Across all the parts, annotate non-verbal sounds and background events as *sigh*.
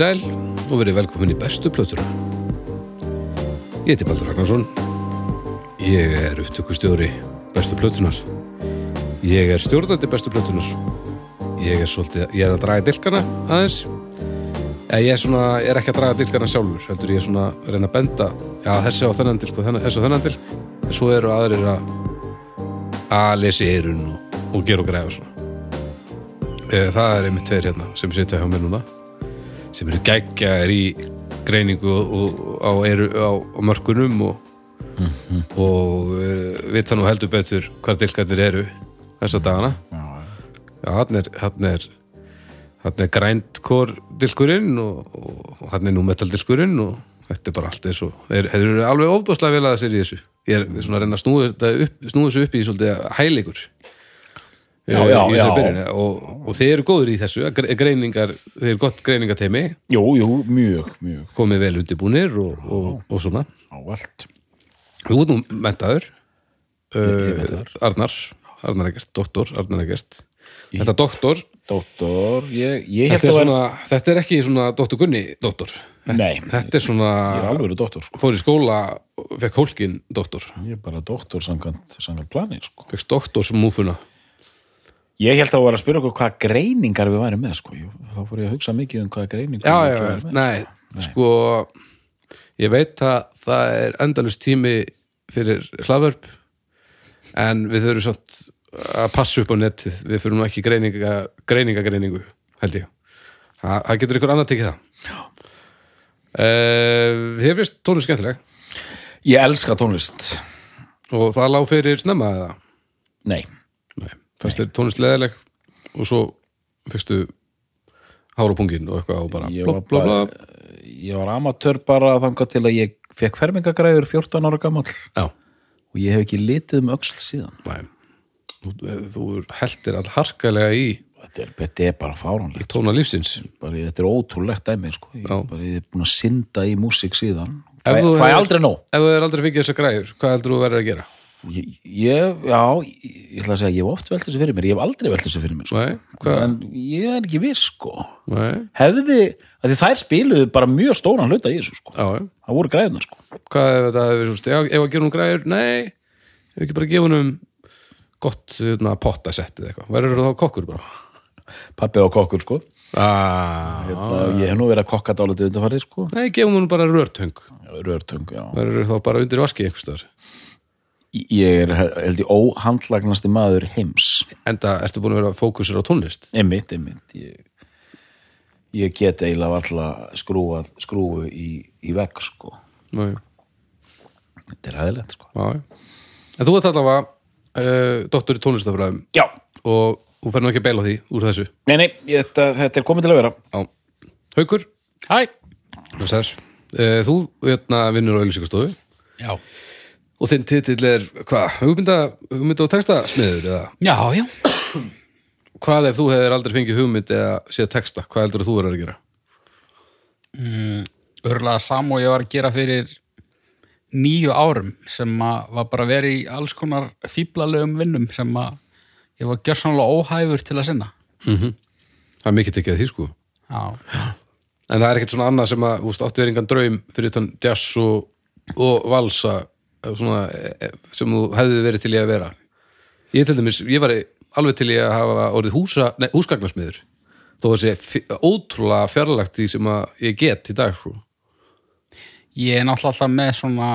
sæl og verið velkomin í bestu plötuna. Ég heiti Baldur Ragnarsson. Ég er upptökustjóri bestu plötunar. Ég er stjórnandi bestu plötunar. Ég er svolítið, ég er að draga dilkana aðeins. Eða ég er svona, ég er ekki að draga dilkana sjálfur, heldur ég er svona að reyna að benda, já þessi á þennan dilk og þessi á þennan dilk, en svo eru aðrir að að lesa í eirun og, og gera og græða svona. Eh, Það er einmitt tveir hérna sem sitja hjá mér núna sem eru geggjaðir í greiningu og, og á, eru, á, á mörkunum og, og uh, vita nú heldur betur hvað dilkarnir eru þessa dagana. Já, hann er, hann er er grændkór dilkurinn og, og hann er nú metaldilkurinn og þetta er bara allt eins og þeir, eru alveg ofbúslega vel að það sér í þessu. Ég er svona að reyna að snúa upp, snúa þessu upp í svolítið hæleikur Já, já, í þessari byrjun. Og, og þeir eru góður í þessu. Greiningar, þeir eru gott greiningateymi. Jú, jú, mjög, mjög. Komið vel undirbúnir og, og, og svona. Ávalt þú ert nú mentaður uh. Arnar. Arnar Egert, doktor Arnar Egert þetta doktor, Dóttor, ég, ég þetta er, svona, þetta er ekki svona doktor Gunni doktor. Nei, þetta er svona, ég er alveg dóttor sko. fór í skóla fekk hólkin doktor, Ég er bara dóttor samkvæmt, samkvæmt plani sko. fekk doktorsmúfuna Ég held að vera að spyrja okkur hvað greiningar við væri með sko. Þá fór ég að hugsa mikið um hvað greiningar já, við já, værum með. nei, sko ég veit að það er endalust tími fyrir hlaðvörp en við þurfum samt að passa upp á netið, við nú ekki greininga, greiningagreiningu, held ég. Það, það getur ykkur annað tekið það? Uh, Þið finnst tónu skemmtileg? Ég elska tónlist. Og það lá fyrir snemma eða? Nei, Nei, fannst þér tónlist leðileg og svo fyrstu hár og pungin og eitthvað og bara blá, blá, blá. ég var amatör bara þangað til að ég fekk fermingagræður 14 ára gammal Já, og ég hef ekki litið um öxl síðan. Næ Þú, þú heldir all harkalega í Þetta er, þetta er bara fáránlegt. tóna lífsins. Bara, þetta er ótrúlegt dæmi sko. ég, bara, ég er búin að synda í músík síðan. Fæ hefur- aldrei nóg. Ef þú er aldrei fengið þessar græður, hvað heldur þú verður að gera? Ég, ég, já, ég, ég ætla að segja ég hef oft velt þessu fyrir mér, ég hef aldrei velt þessu fyrir mér sko. Nei, hvað? en ég er ekki viss sko. Nei, hefði, því þær spiluðu bara mjög stóran hluta í þessu sko. já, það voru græðunar sko. Hvað ef þetta hefur já, ef að gera hún græður? Nei, ef ekki bara gefa hún gott hérna, pottasettið eitthvað Verður þá kokkur bara? pappi og kokkur sko. Ah, ah. ég hef nú verið að kokka dálítið undanfarið sko. Nei, gefum hún bara rörtöng rörtung, já Verður þá bara undir vaski einhverstaðar ég er held ég óhandlagnasti maður heims. Enda ertu búin að vera fókusur á tónlist? Einmitt, einmitt. Ég, ég get eiginlega alltaf skrúað skrúu í, í vegg sko. Nei, þetta er hæðilegt sko. já, já. En þú ert allavega uh, doktor í tónlistafræðum. Já, og þú nú ekki að beila á því úr þessu. Nei, nei, þetta, þetta er komið til að vera. Já. Haukur, hæ, uh, þú hérna, vinnur á auðlýsingastofu Já, og þinn titill er hvað, hugmynda, hugmynda og texta smiður eða já, já. hvað ef þú hefur aldrei fengið hugmynd eða séð texta, hvað heldur þú verður að gera? Örlega sam og ég var að gera fyrir nýju árum sem að var bara verið í alls konar fíblalegum vinnum sem að ég var gjörsamlega óhæfur til að sinna. Það er mikið tekið að því sko Já, en það er ekkert svona annað sem að, þú veist, áttu er engan draum fyrir þann jazz og, og valsa svona, eh, sem þú hefði verið til í að vera ég til dæmis, ég var alveg til í að hafa orðið húsa, nei, húsgagnasmiður þó að sé ótrúlega fjarlægt því sem að ég get í dag sko. ég er náttúrulega alltaf með svona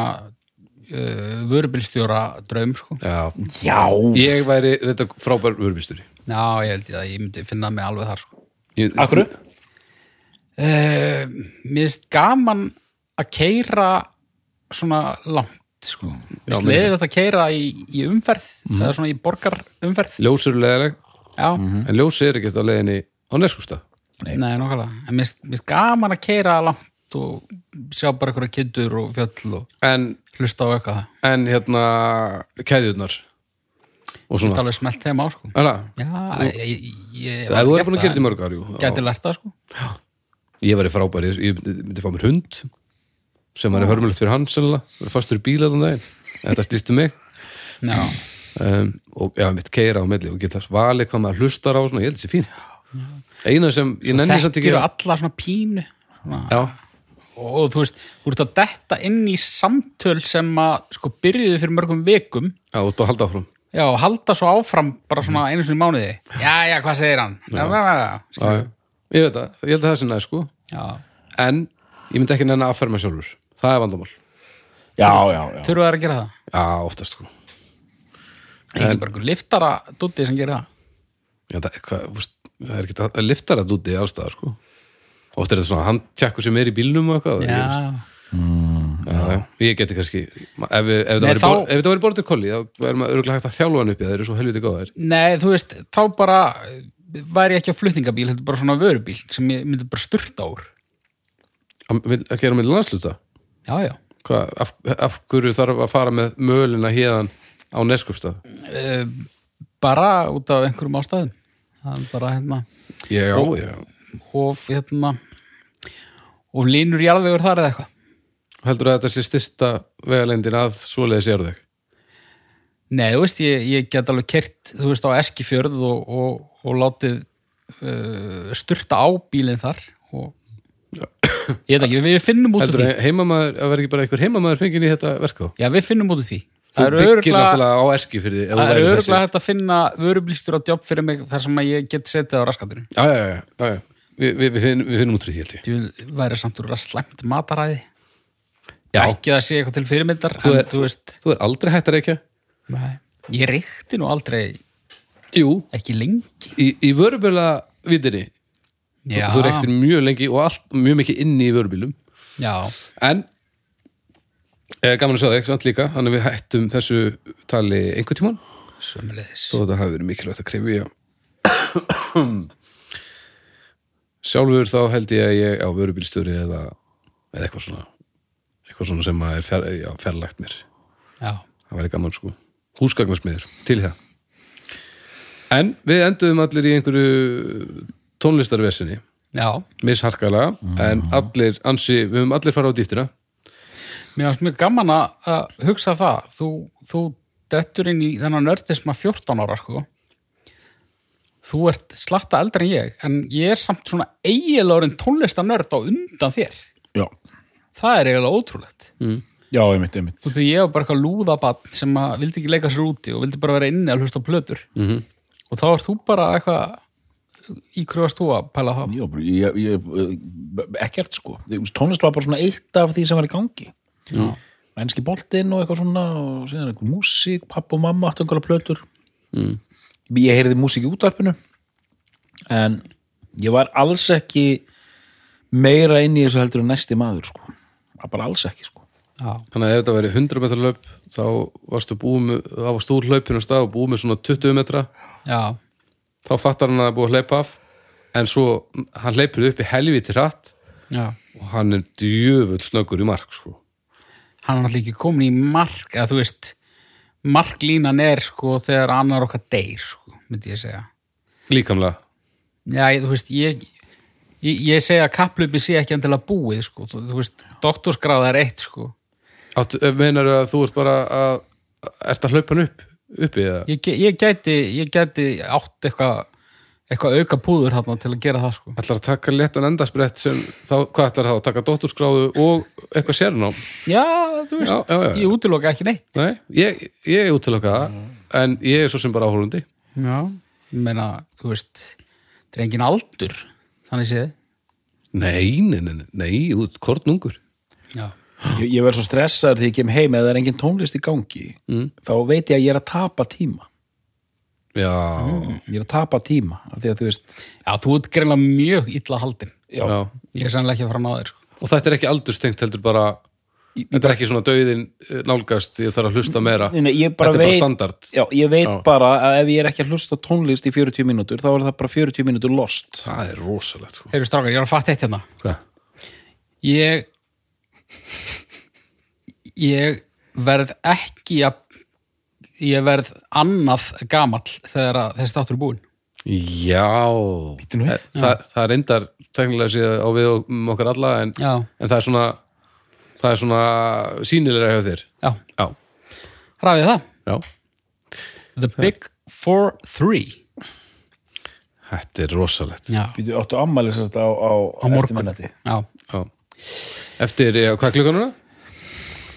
uh, vörubilstjóra draum, sko. já, já ég væri þetta frábær vörbisturi Já, ég held ég að ég myndi finna mig alveg þar, sko. ég, akkur Uh, mér finnst gaman að keira svona langt, sko. Mér finnst mér leiðið að keira í, í umferð, það er svona í borgarumferð. ljós eru leðileg Já, en ljós er ekkert á leiðinni á neskústa Nei, nokkulega. En mér finnst- gaman að keira langt og sjá bara einhverja kindur og fjöll og en, hlusta á eitthvað. en hérna keðjurnar og svona. alveg smelt þeim á, sko. Æla, Já, ég, ég, ég ef þú er búin að gera þetta í mörg ár jú, Gæti lært það, sko. ég væri frábæri, ég myndi fá mér hund sem væri hörmulegt fyrir hann sennilega, fastur í bíla þann daginn. En þetta stýstu mig. Já, um, og já, mitt keira á milli og geta valið hvað maður hlustar á og svona, ég held þessi fínt. Eina sem, ég nenni samt ekki þekkir alla svona pínu. Svona, Já, og, og þú veist, þú ert að detta inn í samtöl sem að sko byrjuðu fyrir mörgum vikum. Já, þú bara að halda áfram. Já, og halda svo áfram bara svona einu í mánuði. Já, já, hvað segir hann? Já, já, já, já, Já, já. Ég veit það, ég held að það sé næð sko. Já. En ég myndi ekki nenni að afferma sjálfur Það er vandamál já, já, já. þurfa þær að gera það? Já, oftast sko Ekki bara einhver liftara dúti sem gerir það Já, það, hvað, þú veist, það er ekki að liftar að úti allstaðar sko Oft er þetta svona, hann tjekkur sem er í bílnum og eitthvað ég veist. já, já. Ég geti kannski Ef, við, ef, Nei, þetta þá- væri, ef þetta væri borður kolli þá er maður örgulega hægt að þjálfa hann upp í það þeir eru svo helviti góðar Nei, þú veist, þá bara væri ég ekki á flutningabíl, þetta er bara svona vörubíl sem ég myndi bara styrta úr Að að gera með landsluta Já, já. Hvað, af, af hverju þarf að fara með mölina hérðan á neskupstað uh, bara út af einhverjum ástæðum. Það er bara hérna Já, já og hérna og línur jarðvegur þar eða eitthvað. Heldur að þetta sé styrsta vegalendin að svoleiðis þau Nei, þú veist, ég, ég get alveg kert þú veist, á Eskifjörð og, og, og látið uh, sturta á bílinn þar og ég veit ekki, við finnum út úr Heldur því. að heimamaður, að vera ekki bara einhver heimamaður fengið í þetta verka þá? Já, við finnum út úr því. Þú Það byggir örgulega náttúrulega á eski fyrir því Það er örgulega hægt að finna vörublýstur á jobb fyrir mig þar sem ég get setið á raskatinu Já, já, já, já, já. Vi, vi, við, finnum, við finnum út fyrir því held ég. Þú væri samt úr að slæmt mataræði. Já. Ekki að sé eitthvað til fyrirmyndar Þú en þú veist Þú er aldrei hægt að reykja. Nei, Ég reykti nú aldrei Jú, ekki lengi. Í, í vörubjöla vitinni Já, Þú reyktir mjög lengi og allt, mjög mikið inni í vörubjölum já, En eh, gaman að sjá þig, samt líka Þannig að við hættum þessu tali einhvern tímann. Sömulegis Þó þetta hafi verið mikilvægt að krifja *coughs* Sjálfur þá held ég að ég á vörubílstjóri eða, eða eitthvað svona eitthvað svona sem að er fjar, já, fjarlægt mér. Já, það væri gaman sko. Húsgagnarsmiður, til það. En við enduðum allir í einhverju tónlistarvesinni. Já. Misharkalega, en allir ansi, við höfum allir fara á dýftina Mér finnst mjög gaman að hugsa það. Þú, þú dettur inn í þennan nördisma 14 ára sko. Þú ert slatta eldri en ég en ég er samt svona eiginlega orðin tónlistanörd á undan þér. Já, Það er eiginlega ótrúlegt. Já, einmitt, einmitt. Þú því ég var bara eitthvað lúðabann sem að vildi ekki leika sér úti og vildi bara vera inni að hlusta á plötur. Mm -hmm. og þá ert þú bara eitthvað í kröfast þú að pæla það Já, bara, ég, ég, ekkert sko. Tónlist var bara svona eitt af því sem var í gangi. Já. Enski boltinn og eitthvað svona og síðan eitthvað músík, papp og mamma áttu einhverja plötur. Mm. Ég heyrði músík í útvarpinu en ég var alls ekki meira inn í þessu heldur en næsti maður sko. Var bara alls ekki sko. Já, þannig að ef þetta væri 100 metra löp þá varstu búið með, þá var stór hlaupin á stað og búið með svona 20 metra. Já, þá fattar hann að það er búið að hleypa af en svo hann hleypur upp í helviti hratt já. og hann er djöfull snöggur í mark sko. hann er náttúrulega ekki komin í mark eða þú veist, marklínan er sko þegar annar okkar deyr sko, myndi ég segja. Líkamlega. Já, ég, þú veist, ég ég, ég segja að kapplupi sé ekki endilega búið sko, þú, þú veist, doktorskráða er eitt sko, Áttu, meinar að þú ert bara að ert að hlaupa hann upp uppi eða? ég, ég gæti ég gæti átt eitthvað eitthvað auka púður hérna til að gera það sko. Ætlar að taka léttan endasbrett sem þá, hvað ætlar það að taka dótturskráðu og eitthvað sérnám? Já, þú veist, Já, já, já. ég útiloka ekki neitt. Nei, ég, ég er út til okkar en ég er svo sem bara áhórandi Já, ég meina, þú veist þetta er engin aldur, þannig séð. Nei, nei, nei, nei, nei út kornungur. Já, Ég, ég verð svo stressaður því ég kem heim eða það er engin tónlist í gangi Mm. þá veit ég að ég er að tapa tíma Já, ég er að tapa tíma af því að þú veist já þú ert greinlega mjög illa haldin já, já. Ég er sannlega ekki að fara að þér sko. Og þetta er ekki aldurstengt heldur bara Þetta er ekki svona dauðin eh, nálgast ég þarf að hlusta meira Nei, nei, ég Þetta bara er bara veit standard Já, ég veit Já. bara að ef ég er ekki að hlusta tónlist í 40 mínútur þá er það bara 40 mínútur lost Það er rosalegt sko. Heyrðu strákar, ég er að fatta eitt hérna Hvað? Ég Ég verð ekki að ég verð annað gamall þegar að þessi þáttur er búinn. Já. Eh, það, það reyndar teknilega séð á við um okkar alla en, en það er svona það er svona sýnilega hjá þér. Já, Já, ræðið það. Já. The Big Four Three. Þetta er rosalegt. Býtu áttu sérst á, á, á morgun. eftirminnati. Já, Já. Eftir, já, hvað er klukkan núna?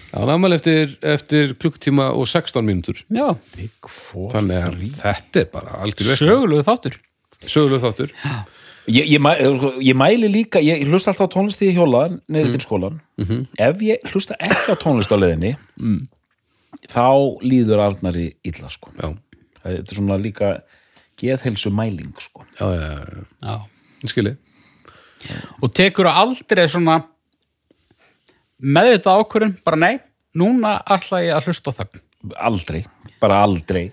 Já, afmæli eftir, eftir klukktíma og 16 mínútur. Já, Big Four Þannig að þetta er bara algjör veist sögulegu þáttur. Söguleg þáttur. Ég, ég, mæ, sko, ég mæli líka, ég hlusta alltaf á tónlist í hjóla neður til skólan ef ég hlusta ekki á tónlist á leiðinni þá líður Arnari illa sko. Já, þetta er svona líka geðhelsu mæling sko. já, já, já, já. Já. Skilji Og tekur aldrei svona með þetta ákvörðun, bara nei núna ætla ég að hlusta á þögn? Aldrei, bara aldrei.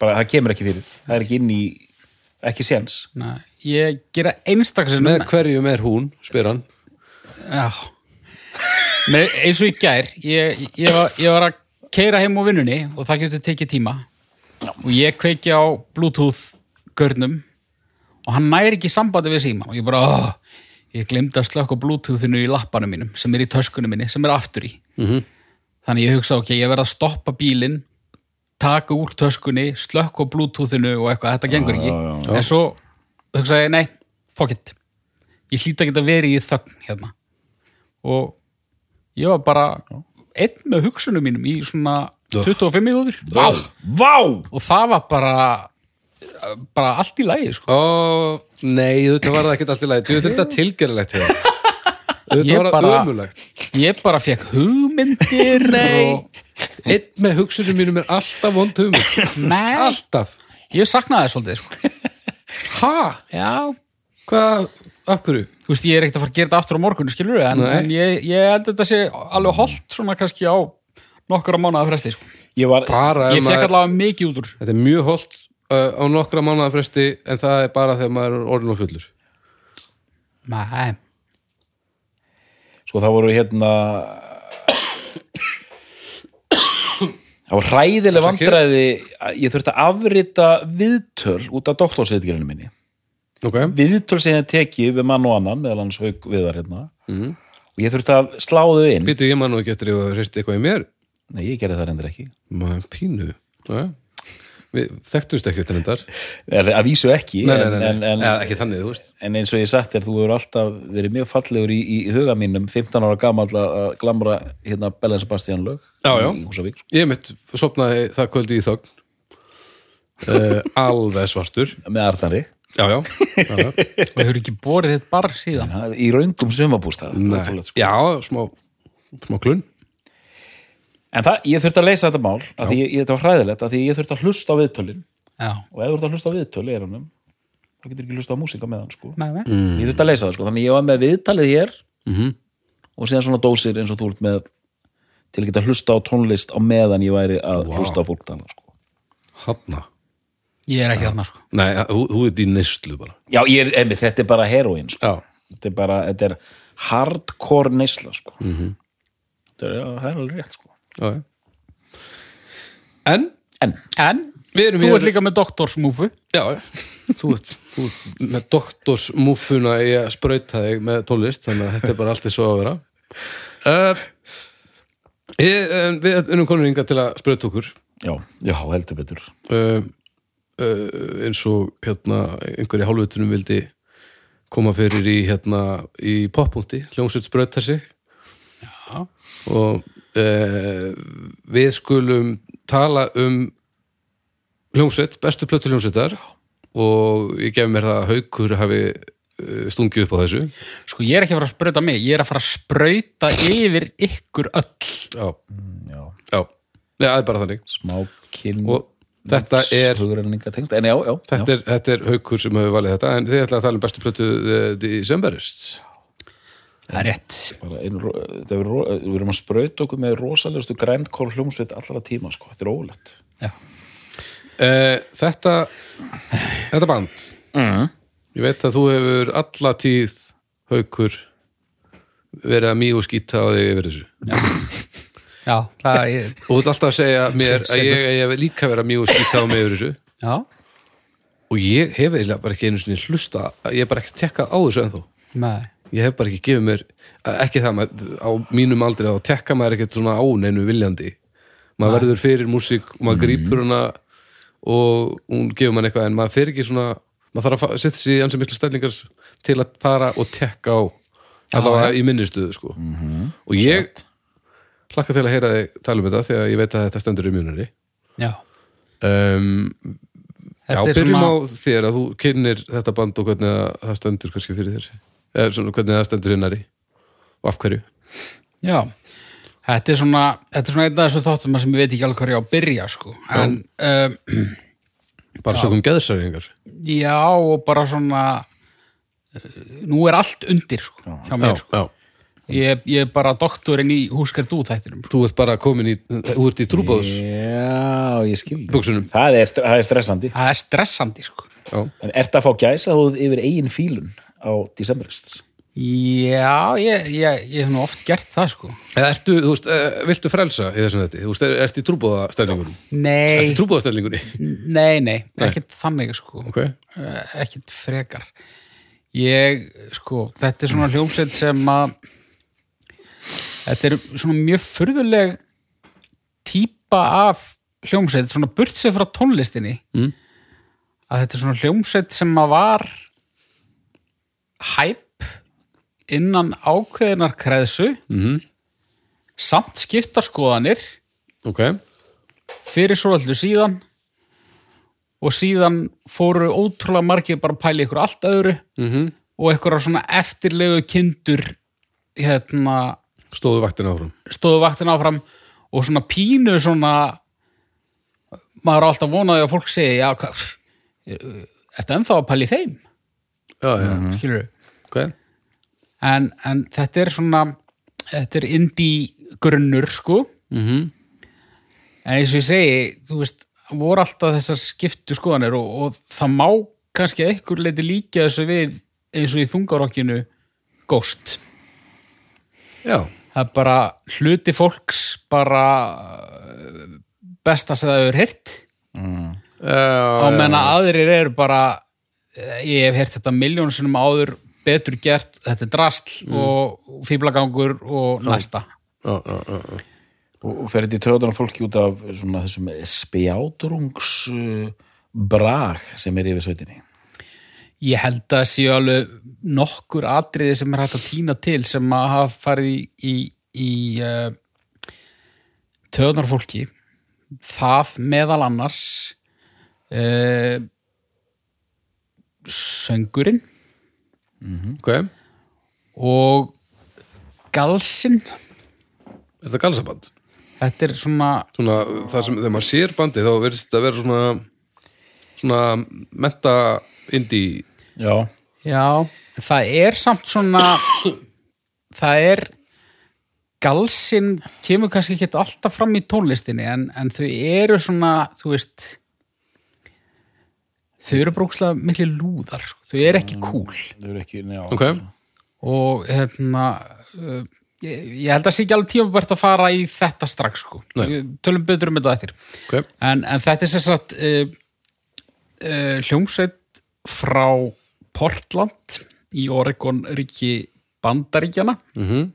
Bara það kemur ekki fyrir það er ekki inn í, ekki séns. Ég gera einstakarsinnum Með hverjum er hún, spyr hann. Já. Með, eins og í gær ég, ég, var, ég var að keira heim á vinnunni og það getur tekið tíma. Og ég kveiki á bluetooth görnum og hann næri ekki sambandi við síma og ég bara, oh, ég glemdi að slökka bluetoothinu í lappanum mínum sem er í töskunum minni, sem er aftur í. Mhm. þannig ég hugsa, ok, ég verð að stoppa bílinn taka úr töskunni slökka á bluetoothinu og eitthvað, þetta gengur ekki. já, já. en svo hugsaði ég, nei, fuck it. Ég hlýta ekki að vera í þögn hérna. Og ég var bara einn með hugsunum mínum í svona 25 minútur og það var bara bara allt í lagi sko. Ó, nei, þetta var það ekkert allt í lagi Þú þetta tilgerðilegt hefur Þetta var það bara- ömulegt ég bara fekk hugmyndir og... Einn með hugsunum mínum er alltaf vond hugmynd nei, Alltaf ég saknaði svolítið sko. Ha? já, Hvað, af hverju? þú veist, ég er ekkert að fara að gera þetta aftur á morgun skilur en, en ég, ég held að þetta sé alveg holdt svona kannski á nokkura mánuða fresti sko. ég var, ég fekk allavega mikið út úr. Þetta er mjög holdt á nokkra mánuða fresti en það er bara þegar maður er orðin og fullur. Nei, sko það voru hérna það var hræðileg vandræði. Ég þurfti að afrita viðtöl út af doktorsveitgerinu minni. Ok, viðtöl sem ég tekið við mann og annan meðal hans haug viðar hérna. Mhm. og ég þurfti að slá þau inn. Býtu ég man nú ekki eftir ef það hreist eitthvað í mér. Nei, ég gerði það reyndir ekki. Maður pínu. Ja. Við þekktumst ekki þetta reyndar. Eða, að vísu ekki Nei, nei, nei, nei. En, en, Eða, ekki þannig, þú veist. en eins og ég sagt þér, þú hefur alltaf verið mjög fallegur í, í, huga mínum 15 ára gamall að glamra hérna Bellen Sebastian lög Já, já. sko, Ég mitt sopnaði það kvöldi í þögn. Uh, alveg svartur. Með Arnari. Já, já, já, já. og hefur ekki borið þitt bar síðan? Ha, í raungum sumabústað Nei, já smá, smá klun en það, ég þurfti að leysa þetta mál að því ég, ég, þetta var hræðilegt, að því ég þurfti að hlusta á viðtölin já, og ef þú ert að hlusta á viðtöl í eyrunum þá getur ekki hlusta á músíka með hann sko. nei. ég þurfti að leysa það, sko. þannig ég var með viðtalið hér mm og síðan svona dósir eins og þú ert með til að geta hlusta á tónlist á meðan ég væri að Vá. hlusta á fólk tala sko. Hanna ég er ekki þarna sko. Nei, þú, þú ert í neyslu bara já, ég er, emi, þetta er bara heroin sko. Já, þetta er bara, þetta er hardcore neysla sko. Mhm. þetta er, já, það er alveg rétt sko. En, en, en? Við erum þú hér ert líka með doktorsmúfu. Já, þú ert, þú ert með doktorsmúfuna í að sprauta þig með tónlist þannig að þetta er bara allt svo að vera. Uh, ég, en Við erum konur inga til að sprauta okkur. Já, já, heldur betur. Uh, uh, eins og hérna einhverju hálfutunum vildi koma fyrir í hérna í poppunkti, hljómsveit sprauta sig. Já. og uh, við skulum tala um hljómsveit, bestu plötu hljómsveitar. Og ég gef mér það að haukur hafi uh, stungið upp á þessu. Sko ég er ekki að fara að sprauta mig ég er að fara að sprauta yfir ykkur öll. Já, já, já, Nei, það er bara þannig. Smá kyn og þetta er en já, já, Þetta er, þetta er haukur sem hefur valið þetta. En þið ætla að tala um bestu plötu Decemberists það er rétt. Ein, er, við erum að sprauta okkur með rosalegustu grænkól hljómsveit allra tíma sko, þetta er ólætt já. uh, Þetta þetta band. Mm. ég veit að þú hefur alla tíð haukur verið að og skýta á þig yfir þessu. Já, það er og þú ert alltaf að segja mér Sem- að ég, ég hef líka verið að mýg og skýta á mig yfir þessu. Já, og ég hef eiginlega bara ekki einu sinni hlusta ég hef bara ekki tekkað á þessu ennþá. Nei ég hef bara ekki gefið mér ekki það, maður, á mínum aldrei þá tekka maður ekkert svona á neinu viljandi. Maður verður fyrir músík og maður grípur hana og hún gefur mann eitthvað en maður fer ekki svona maður þarf að setja sig í ansið miklu stællingar til að fara og tekka á allavega í minni stuðu sko. Og ég hlakka til að heyra þig tala um þetta þegar ég veit að þetta stendur í mjönari já, um, Já, byrjum svona- á þér að þú kynir þetta band og hvernig að það stendur kannski fyrir þér eða svona hvernig það stendur hinnari og af hverju? Já þetta er svona, þetta er svona einn af þessu þáttum sem ég veit ekki alveg hvað ég á að byrja sko. en um, bara sögum geðsæringar já og bara svona uh, nú er allt undir sko, hjá já, mér sko. já. ég, ég er bara doktorinn í húskar þú þættinum. Þú ert bara komin í þú ert í trúbóðs Já, ég skil. Buxunum. það er, það er stressandi. Það er stressandi sko. já, En ert að fá gæsa þú yfir eigin fílun á Decemberists? já, ég, ég, ég hef nú oft gert það sko. eða ertu, þú veist, eh, viltu frelsa í þessum þetta, þú veist, er- ertu í trúbóðastællingunum nei, ertu í trúbóðastællingunni nei, nei, ekkert þannig sko. ok, Eh, ekkert frekar ég, sko, þetta er svona hljómsveit sem að þetta er svona mjög furðuleg típa af hljómsveit, svona burt sér frá tónlistinni Mm. að þetta er svona hljómsveit sem að var hæp innan ákveðinar kreðsu. Mhm, samt skipta skoðanir. Ok. Fyrir svo allir síðan. Og síðan fóru ótrúlega margir bara að pæla ykkur allt öðru. Mhm, og einhverja svona eftirlegu kindur hérna stóðu vaktina áfram. stóðu vaktin áfram. Og svona pínu svona maður er alltaf vonaði að fólk segi já, hvað ertu ennþá að pæla í þeim já, já, skilur ok. En, en þetta er svona þetta er indie grunnur sko. Mhm, en eins og ég segi, þú veist voru alltaf þessar skiptu skoðanir og, og það má kannski einhver leiti líka þessu við eins og í þungarokkinu Ghost. Já, það er bara hluti fólks bara uh, besta sem það hefur heyrt. Já á menna aðrir eru bara eh, ég hef heyrt þetta miljón sinum áður betur gert, þetta er drastl og fýblagangur og næsta. Já, já, já. Og, fer þetta í töðunar fólki út af svona þessum spjátrungs uh, brag sem er yfir sveitinni? ég held að séu alveg nokkur atriði sem er hægt að týna til sem að hafa farið í, í, í uh, töðnar fólki. Það meðal annars uh, söngurinn ok, er og galsinn þetta galsaband? þetta er svona svona, það sem, þegar maður sér bandi þá verðist þetta að vera svona svona menta indie Já. já, það er samt svona það er galsinn kemur kannski ekki alltaf fram í tónlistinni en, en þau eru svona þú veist þau eru brókslega miklu lúðar sko. þau eru ekki cool Þau eru ekki, já. ok, og hérna uh, ég, ég held að sé ekki alveg tímabært að fara í þetta strax sko. Nei. Við tölum betur um þetta eftir ok, en, en þetta er sér satt uh, uh, hljómsveit frá Portland í Oregon ríki Bandaríkjana mhm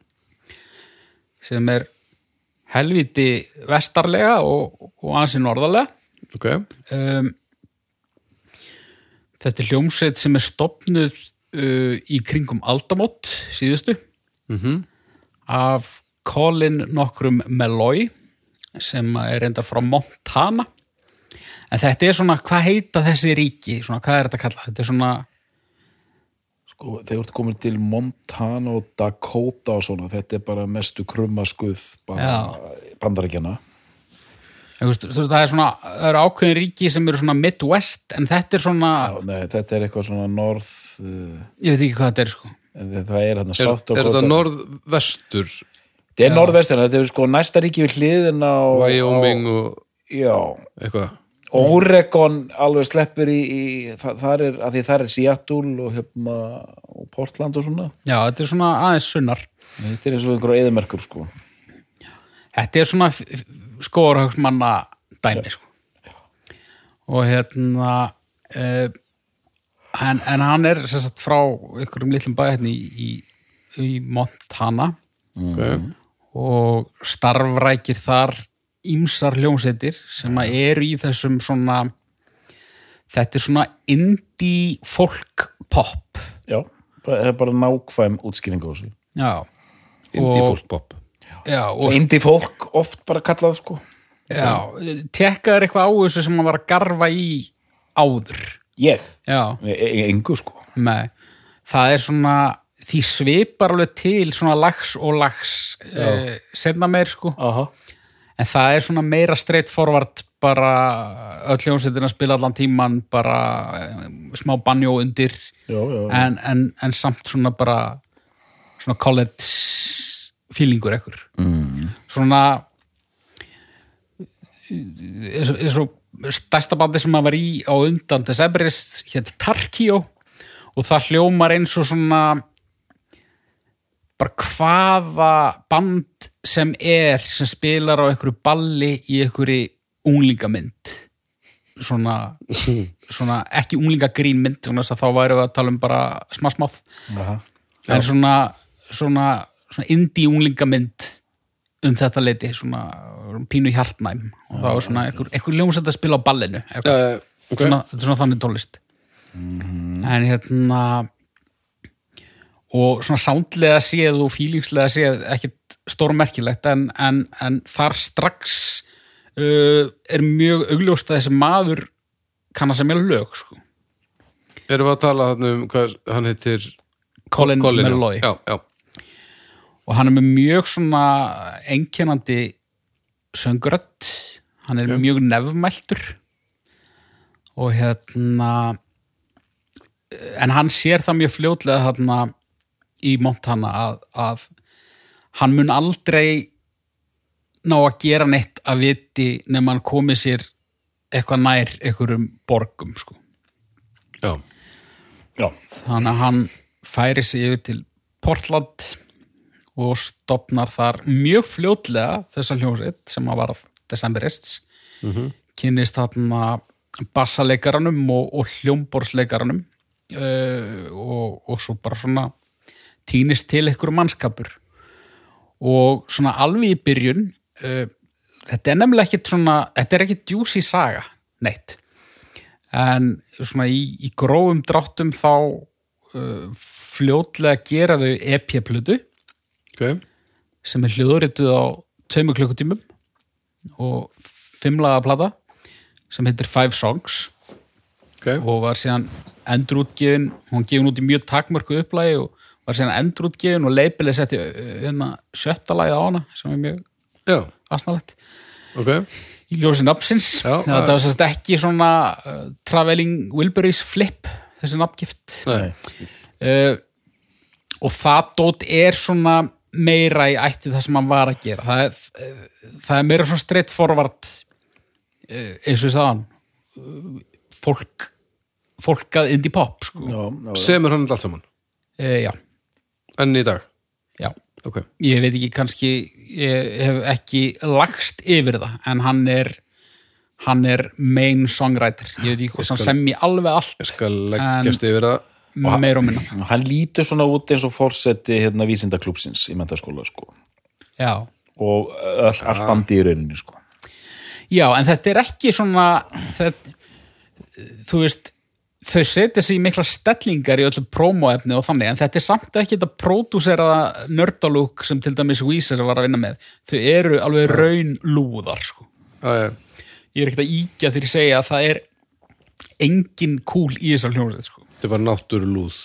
sem er helviti vestarlega og, og ansi norðarlega ok, um, þetta er hljómsveit sem er stopnuð uh, í kringum aldamót síðustu. Mhm. Af Colin nokkrum Meloy sem er reyndar frá Montana. En þetta er svona, hvað heita þessi ríki? Svona, hvað er þetta að kalla? Þetta er svona, Sko, þegar þú ert komin til Montana og Dakota og svona, þetta er bara mestu krummaskuð bandarækjana. þú veist, þú veist, það er svona það eru ákveðin ríki sem eru svona Midwest en þetta er svona, Já, nei, þetta er eitthvað svona norð, uh, ég veit ekki hvað þetta er sko en það er hérna er, South er Dakota. þetta norðvestur Þetta er norðvestina, þetta er sko næsta ríki við hliðin á... Wyoming á, og Já, eitthvað Oregon alveg sleppur í, í það, það er, að því það er Seattle og hérna og Portland og svona. já, þetta er svona aðeins sunnar Þetta er eins og einhverja eðumerkur sko. þetta er svona skóarhagsmanna dæmi sko. og hérna uh, en, en hann er sagt frá ykkurum litlum bæ hérna í, í, í Montana. Ok, og starfrækir þar ímsar hljómsveitir sem að eru í þessum svona þetta er svona indie folk pop. Já, það er bara nákvæm útskýring á þessu. já, indie Og- folk pop já, og Indie fólk oft bara kallað sko. Já, tekkaður eitthvað á þessu sem hann var að garfa í áður. Ég, já, e e engu sko. Með það er svona því svipar alveg til svona lags og lags uh, setna meir sko. Aha. en það er svona meira straight forward bara öll hljónsettin að spila allan tíman bara uh, smá banjó undir. Já, já, já. en, en, en samt svona bara svona college feelingur ekkur. Mm. svona eins og, eins og stærsta bandi sem maður var í á undan Decemberist hétt Tarkio og það hljómar eins og svona bara hvaða band sem er sem spilar á einhverju balli í einhverju unglingamynd svona, *laughs* svona ekki unglingagrín mynd þá væri við að tala um bara smasmáð en svona, svona, svona indie unglingamynd um þetta leiti svona pínu hjartnæm og það var svona einhver, einhver ljómsætt að spila á ballinu eitthvað. uh, okay. svona, þetta er svona þannig tólist en hérna og svona sándlega séð og fílingslega séð ekkit stórmerkilegt en, en, en þar strax uh, er mjög augljóst að þessi maður kann að semja lög sko. erum við að tala þarna um hvað hann heitir Colin, Colin, já. Meloy já, já, og hann er með mjög svona einkennandi söngurött hann er mjög nefmæltur og hérna en hann sér það mjög fljótlega þarna í Montana að, að hann mun aldrei ná að gera neitt að viti nema hann komi sér eitthvað nær einhverjum borgum sko. já. já. þannig að hann færi sig yfir til Portland og stopnar þar mjög fljótlega þessa hljómsveit sem að var Decemberists mm -hmm. kynnist þarna bassaleikaranum og, og hljómborsleikaranum uh, og, og svo bara svona týnist til einhverju mannskapur. Og svona alveg í byrjun uh, þetta er nefnilega ekkit svona þetta er ekkit djúsi saga neitt. En svona í, í grófum dráttum þá uh, fljótlega gera þau EP-plutu ok. sem er hljóðrituð á tveimur klukkutímum og fimmlaga plata sem heitir Five Songs. Ok, og var síðan endurútgefin hún gefin út í mjög takmörku upplægi og var síðan endurútgefin og leipilið setti uh, hérna sjötta lagið á hana sem er mjög já, asnalegt. Ok. Í ljósi nafnsins. Já, þetta var sérst ekki svona uh, Traveling Wilburys flip þessi nafngift. Nei. uh, og það dót er svona meira í ætti það sem hann var að gera. Það er, það er meira svona streitt forvart uh, eins og ég sagðan fólk fólkað indie pop sko. Já, já, já. semur hann allt saman? Já, enn í dag, já. Ok. Ég veit ekki kannski ég hef ekki lagst yfir það en hann er hann er main songwriter. Ég veit ekki hvort hann semji alveg allt skal leggjast yfir það meir og minna hann lítur svona út eins og fórseti hérna vísindaklúpsins í mentaskóla sko. já. og öll, allt bandi í rauninni sko. já, en þetta er ekki svona þetta, þú veist þau setja sig í mikla stellingar í öllu prómóefni og þannig en þetta er samt ekki þetta pródúseraða nördalúk sem til dæmis Weezer var að vinna með þau eru alveg raun lúðar sko. já, já, ég er ekkert að íkja þegar ég segja að það er engin kúl í þessar hljómsveit sko. Þetta er bara náttúrulúð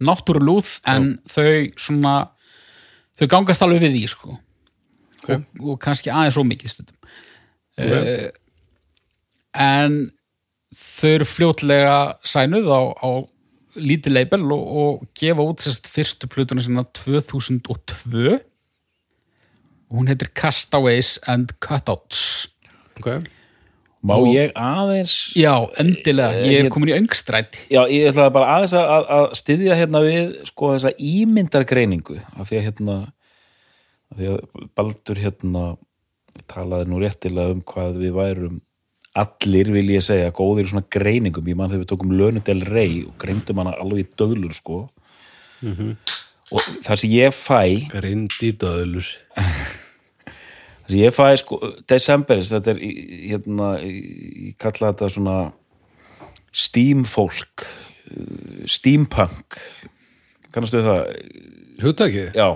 náttúrulúð en þau svona þau gangast alveg við því sko. Ok. og, og kannski aðeins svo mikið stundum Ok. uh, en þau eru fljótlega sænuð á, á lítið label og, og gefa út sérst fyrstu plötuna sinna 2002 og hún heitir Castaways and Cutouts ok, má Og- ég aðeins já, endilega, ég Ég- er komin í öngstræti. Já, ég ætlaði bara aðeins að, að, styðja hérna við sko þessa ímyndargreiningu af því að hérna af því að Baldur hérna talaði nú réttilega um hvað við værum allir vil ég segja góðir svona greiningum, ég mann þegar við tókum Lönudel Rey og greindum hana alveg í döðlur sko. Og það sem ég fæ grind í döðlur *laughs* sem ég fæ sko, Decemberis þetta er hérna, ég kalla þetta svona steam folk steampunk. Kannastu það? hugtakið? Já,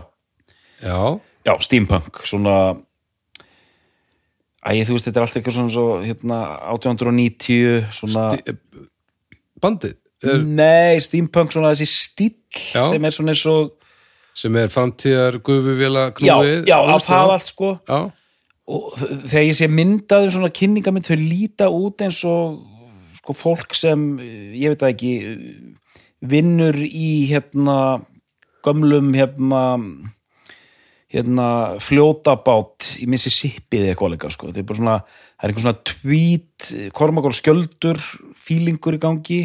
já, já, steampunk svona Æ, þú veist, þetta er allt eitthvað svona svo, hérna, 1890 svona, Sti- bandið? Er, nei, steampunk svona þessi stíll Já. sem er svona eins og sem er framtíðar gufuvila já, knúið já, að það allt sko. Já, og þegar ég sé myndaður svona kynningamind þau líta út eins og sko fólk sem, eh, ég veit það ekki eh, vinnur í hérna gömlum hérna hérna fljótabát í Mississippi eða eitthvað líka sko. þetta er bara svona, það er eitthvað svona tweet, kormakól skjöldur fílingur í gangi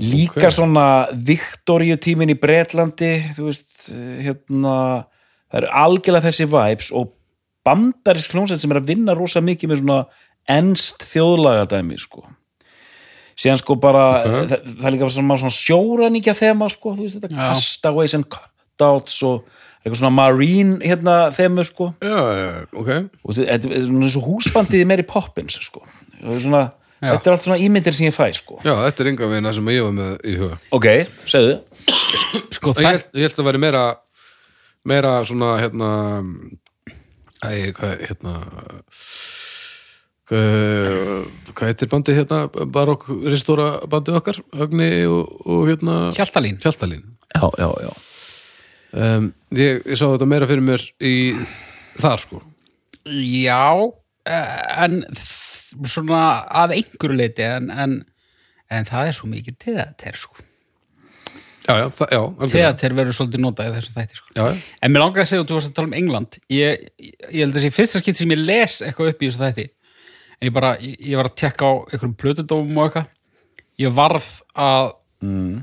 líka Ok. svona Viktoríutímin í Bretlandi þú veist, hérna það eru algjörlega þessi vibes og bandarisk hljómsveit sem er að vinna rosa mikið með svona ennst þjóðlagadæmi sko. Síðan sko bara, Ok. það, það er líka svona, sjóraníkja þema sko, þú veist þetta Já. castaways and cutouts og eitthvað svona marine hérna þemu sko. Já, já, ok. Og þetta er svona eins og húsbandið er meiri poppins sko. Svona, þetta er allt svona ímyndir sem ég fæ sko. Já, þetta er enga veginn sem ég var með í huga. Ok, segðu. Sko, ég, það, held- ég held að vera meira meira svona hérna æ, hvað, hérna hvað, hvað heitir bandið hérna barokk ristóra bandið okkar Agni og, og hérna Hjaltalín Hjaltalín já, já, já um, ég, ég sá þetta meira fyrir mér í þar sko Já, eh, en svona að einhverju leiti en, en, en það er svo mikið sko. já, það, já, algjörlega. Teater verður svolítið notað í þessum þætti sko. já, já, En mér langar að segja, og þú varst að tala um England. Ég, ég held að þessi fyrsta skipt sem ég les eitthvað upp í þessu þætti. En ég bara, ég, ég var að tekka á einhverjum plötudómum og eitthvað. Ég varð að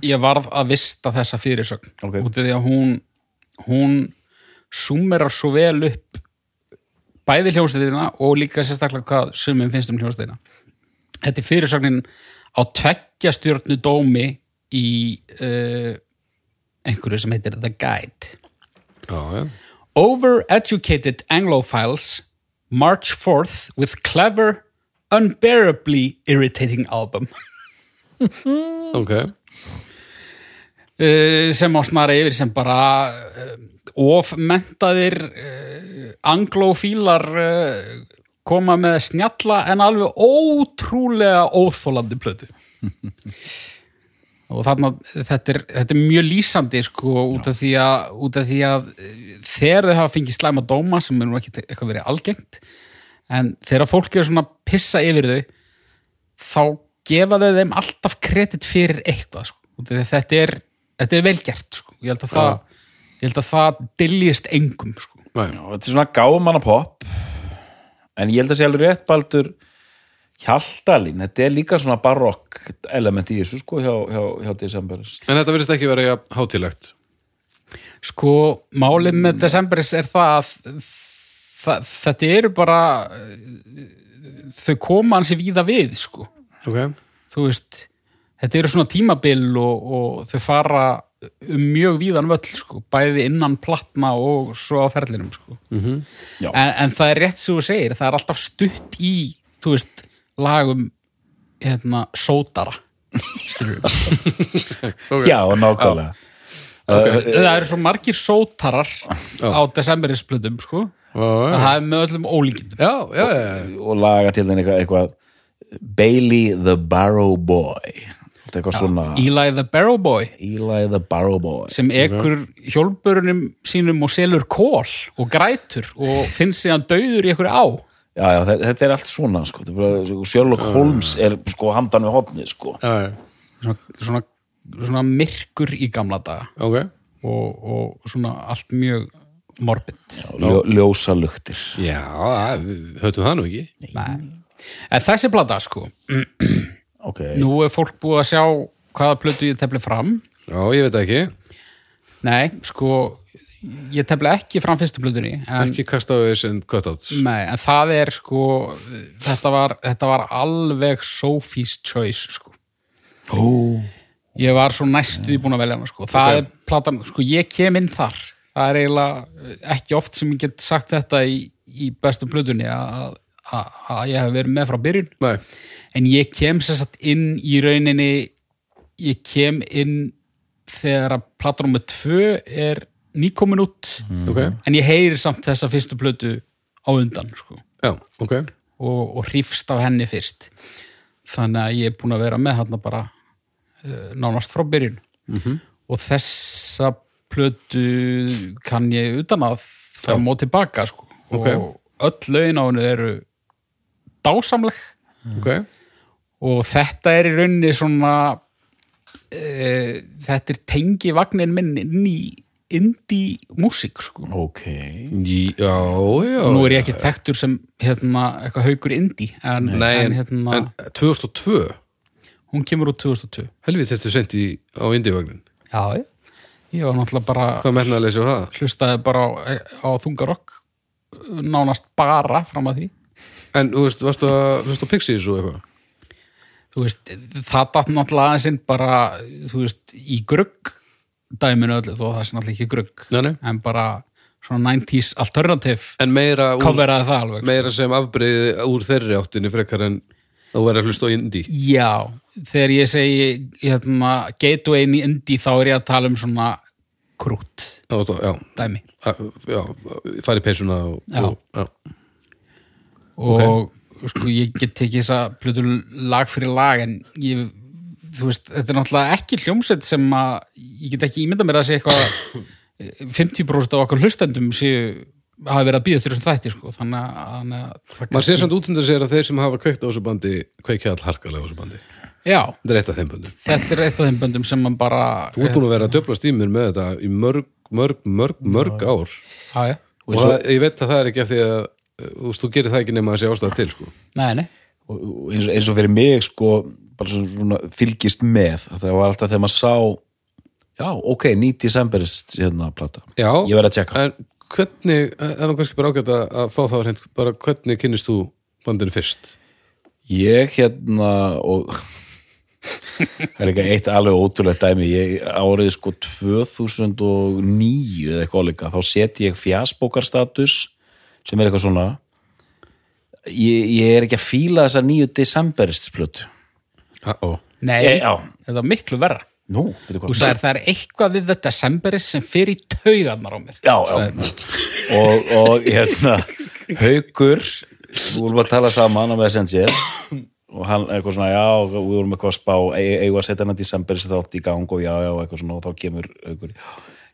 ég varð að vista þessa fyrirsögn. Ok. út af því að hún hún súmerar svo vel upp bæði hljómsveitina og líka sérstaklega hvað sumum finnst um hljómsveitina. Þetta er fyrirsögnin á tveggja stjórnu dómi í uh, einhverju sem heitir The Guide. Já, já. Overeducated Anglophiles march forth with clever, unbearably irritating album. *laughs* Ok. Uh, sem á snara yfir sem bara uh, ofmentaðir uh, anglofílar uh, koma með snjalla en alveg ótrúlega óþólandi plötu *laughs* og þarna þetta er, þetta er mjög lýsandi sko út af að, út af því að eh, þegar þau hafa fengið slæma dóma sem er nú ekki eitthvað verið algengt en þegar fólk er svona að pissa yfir þau þá gefa þau þeim alltaf kredit fyrir eitthvað sko. Að þetta er, þetta er velgert sko. ég held að það ég held að það dyljist engum sko. Já, þetta er svona gámanna pop en ég held að sé alveg rétt baldur Hjaltalín, þetta er líka svona barokk element í þessu sko hjá, hjá, hjá Decemberis en þetta verðist ekki vera ja, hátilegt sko, málið með Decemberis er það að það, þetta eru bara þau koma hansi víða við sko ok, þú veist, þetta eru svona tímabil og, og þau fara um mjög víðan völl sko, bæði innan platna og svo á ferlinum sko. Mhm. Já. en, en það er rétt sem þú segir, það er alltaf stutt í, þú veist, lagum hérna, sótara skilur *laughs* ok. Já, nákvæmlega. Ok. það eru svo margir sótarar á desemberisplötum sko, Já, að já, það er með öllum ólíkindum. Já, já, já. og laga til þenni eitthvað, eitthvað Bailey the Barrow Boy. Svona Eli the Barrow Boy. Eli the Barrow Boy. Sem ekur hjólbörunum sínum og selur kól og grætur og finnst síðan dauður í einhverju á Já, já, þetta, er allt svona sko. Er Sherlock Holmes er sko handan við hotni sko. já, já. svona, svona, svona myrkur í gamla daga. Ok. Og, og svona allt mjög morbid. Ljó, ljósa luktir. Já, höfum það nú ekki. Nei. en þessi plata sko. *clears throat* Ok, nú er fólk búið að sjá hvaða plötu ég tefli fram. Já, ég veit ekki, nei, sko ég tefli ekki fram fyrstu plötunni en, ekki Castaways and Cutouts nei, en það er sko þetta var, þetta var alveg Sophie's Choice sko Ó. ég var svo næstuði búin að velja hana sko. það Ok. er platan, sko ég kem inn þar það er eiginlega ekki oft sem ég get sagt þetta í, í bestu plötunni að, að, að ég hef verið með frá byrjun nei, en ég kem sér satt inn í rauninni ég kem inn þegar að platan með tvö er nýkomin út. Ok, en ég heyri samt þessa fyrstu plötu á undan sko, já, ok. Og, og hrifst af henni fyrst. Þannig að ég er búin að vera með hann bara uh, nánast frá byrjun. Mhm. og þessa plötu kann ég utan að fram og tilbaka sko. Ok. og öll lögin á hennu eru dásamleg. Ok, og þetta er í rauninni svona uh, þetta er tengi vagnin minn inn í indie músík sko. ok. Já, já. Nú er ég ekki þekktur sem hérna, eitthvað haugur indie en, Nei, en, hérna, en 2002 hún kemur út 2002 helvið þetta sent í, á Indivagnin já, ég- ég var náttúrulega bara hvað metnaðleysi var það? hlustaði bara á, á þungarokk nánast bara fram að því. En, þú veist, varstu að hlusta Pixies og eitthvað? þú veist, það datt náttúrulega aðeins bara, þú veist, í grugg dæminu öllu, þó það sé náttúrulega ekki grugg en bara svona 90s alternative En meira, úr, alveg sko. meira sem afbreyði úr þeirri áttinni frekar en þú verður að hlusta á Indie. Já, þegar ég segi hérna, gateway inn í indie þá er ég að tala um svona krút Já, já, dæmi að- já, fara í peysuna og, Já. og já. og sko ég get tekið þessa plötu lag fyrir lag en ég, þú veist, þetta er náttúrulega ekki hljómsett sem að ég get ekki ímynda mér að sé eitthvað *coughs* 50% af okkur hlustendum séu hafa verið að býða þér þessum þætti sko, þannig að, þannig að það maður sér samt út undir sér að þeir sem hafa kveikt á þessu bandi kveikja all harkalega á þessu bandi. Já, þetta er eitt af þeim bandum þetta er eitt af þeim böndum sem man bara þú ert búin að vera að döfla stímur með þetta í mörg, mörg, mörg, mörg ár. Já, já, og það, ég veit að það er ekki af því að þú þú gerir það ekki nema að sé ástæða til sko. nei, nei. Og og eins, og- eins og fyrir mig sko bara svona, fylgist með. Að það var alltaf þegar maður sá já, ok, 9 decemberist hérna plata, já, ég verð að tjekka en hvernig, það er nú kannski bara ágætt að, að fá það hreint, bara hvernig kynnist þú bandinu fyrst? Ég hérna og *laughs* það er ekki eitt alveg ótrúlegt dæmi. Ég árið sko 2009 eða eitthvað líka, þá set ég fjasbókarstatus sem er eitthvað svona. Ég, ég er ekki að fíla þessa 9 decemberist ah, ó, Nei, já. þetta var miklu verra. Nú, Þú sagðir það er eitthvað við þetta semberis sem fyrir taugarnar á mér. Já, já. Og, og hérna haukur við vorum að tala saman á Messenger og hann eitthvað svona, já, við vorum eitthvað að spá e- eigum að setja hann að desember þátt í gang og já, já, eitthvað svona og þá kemur haukur.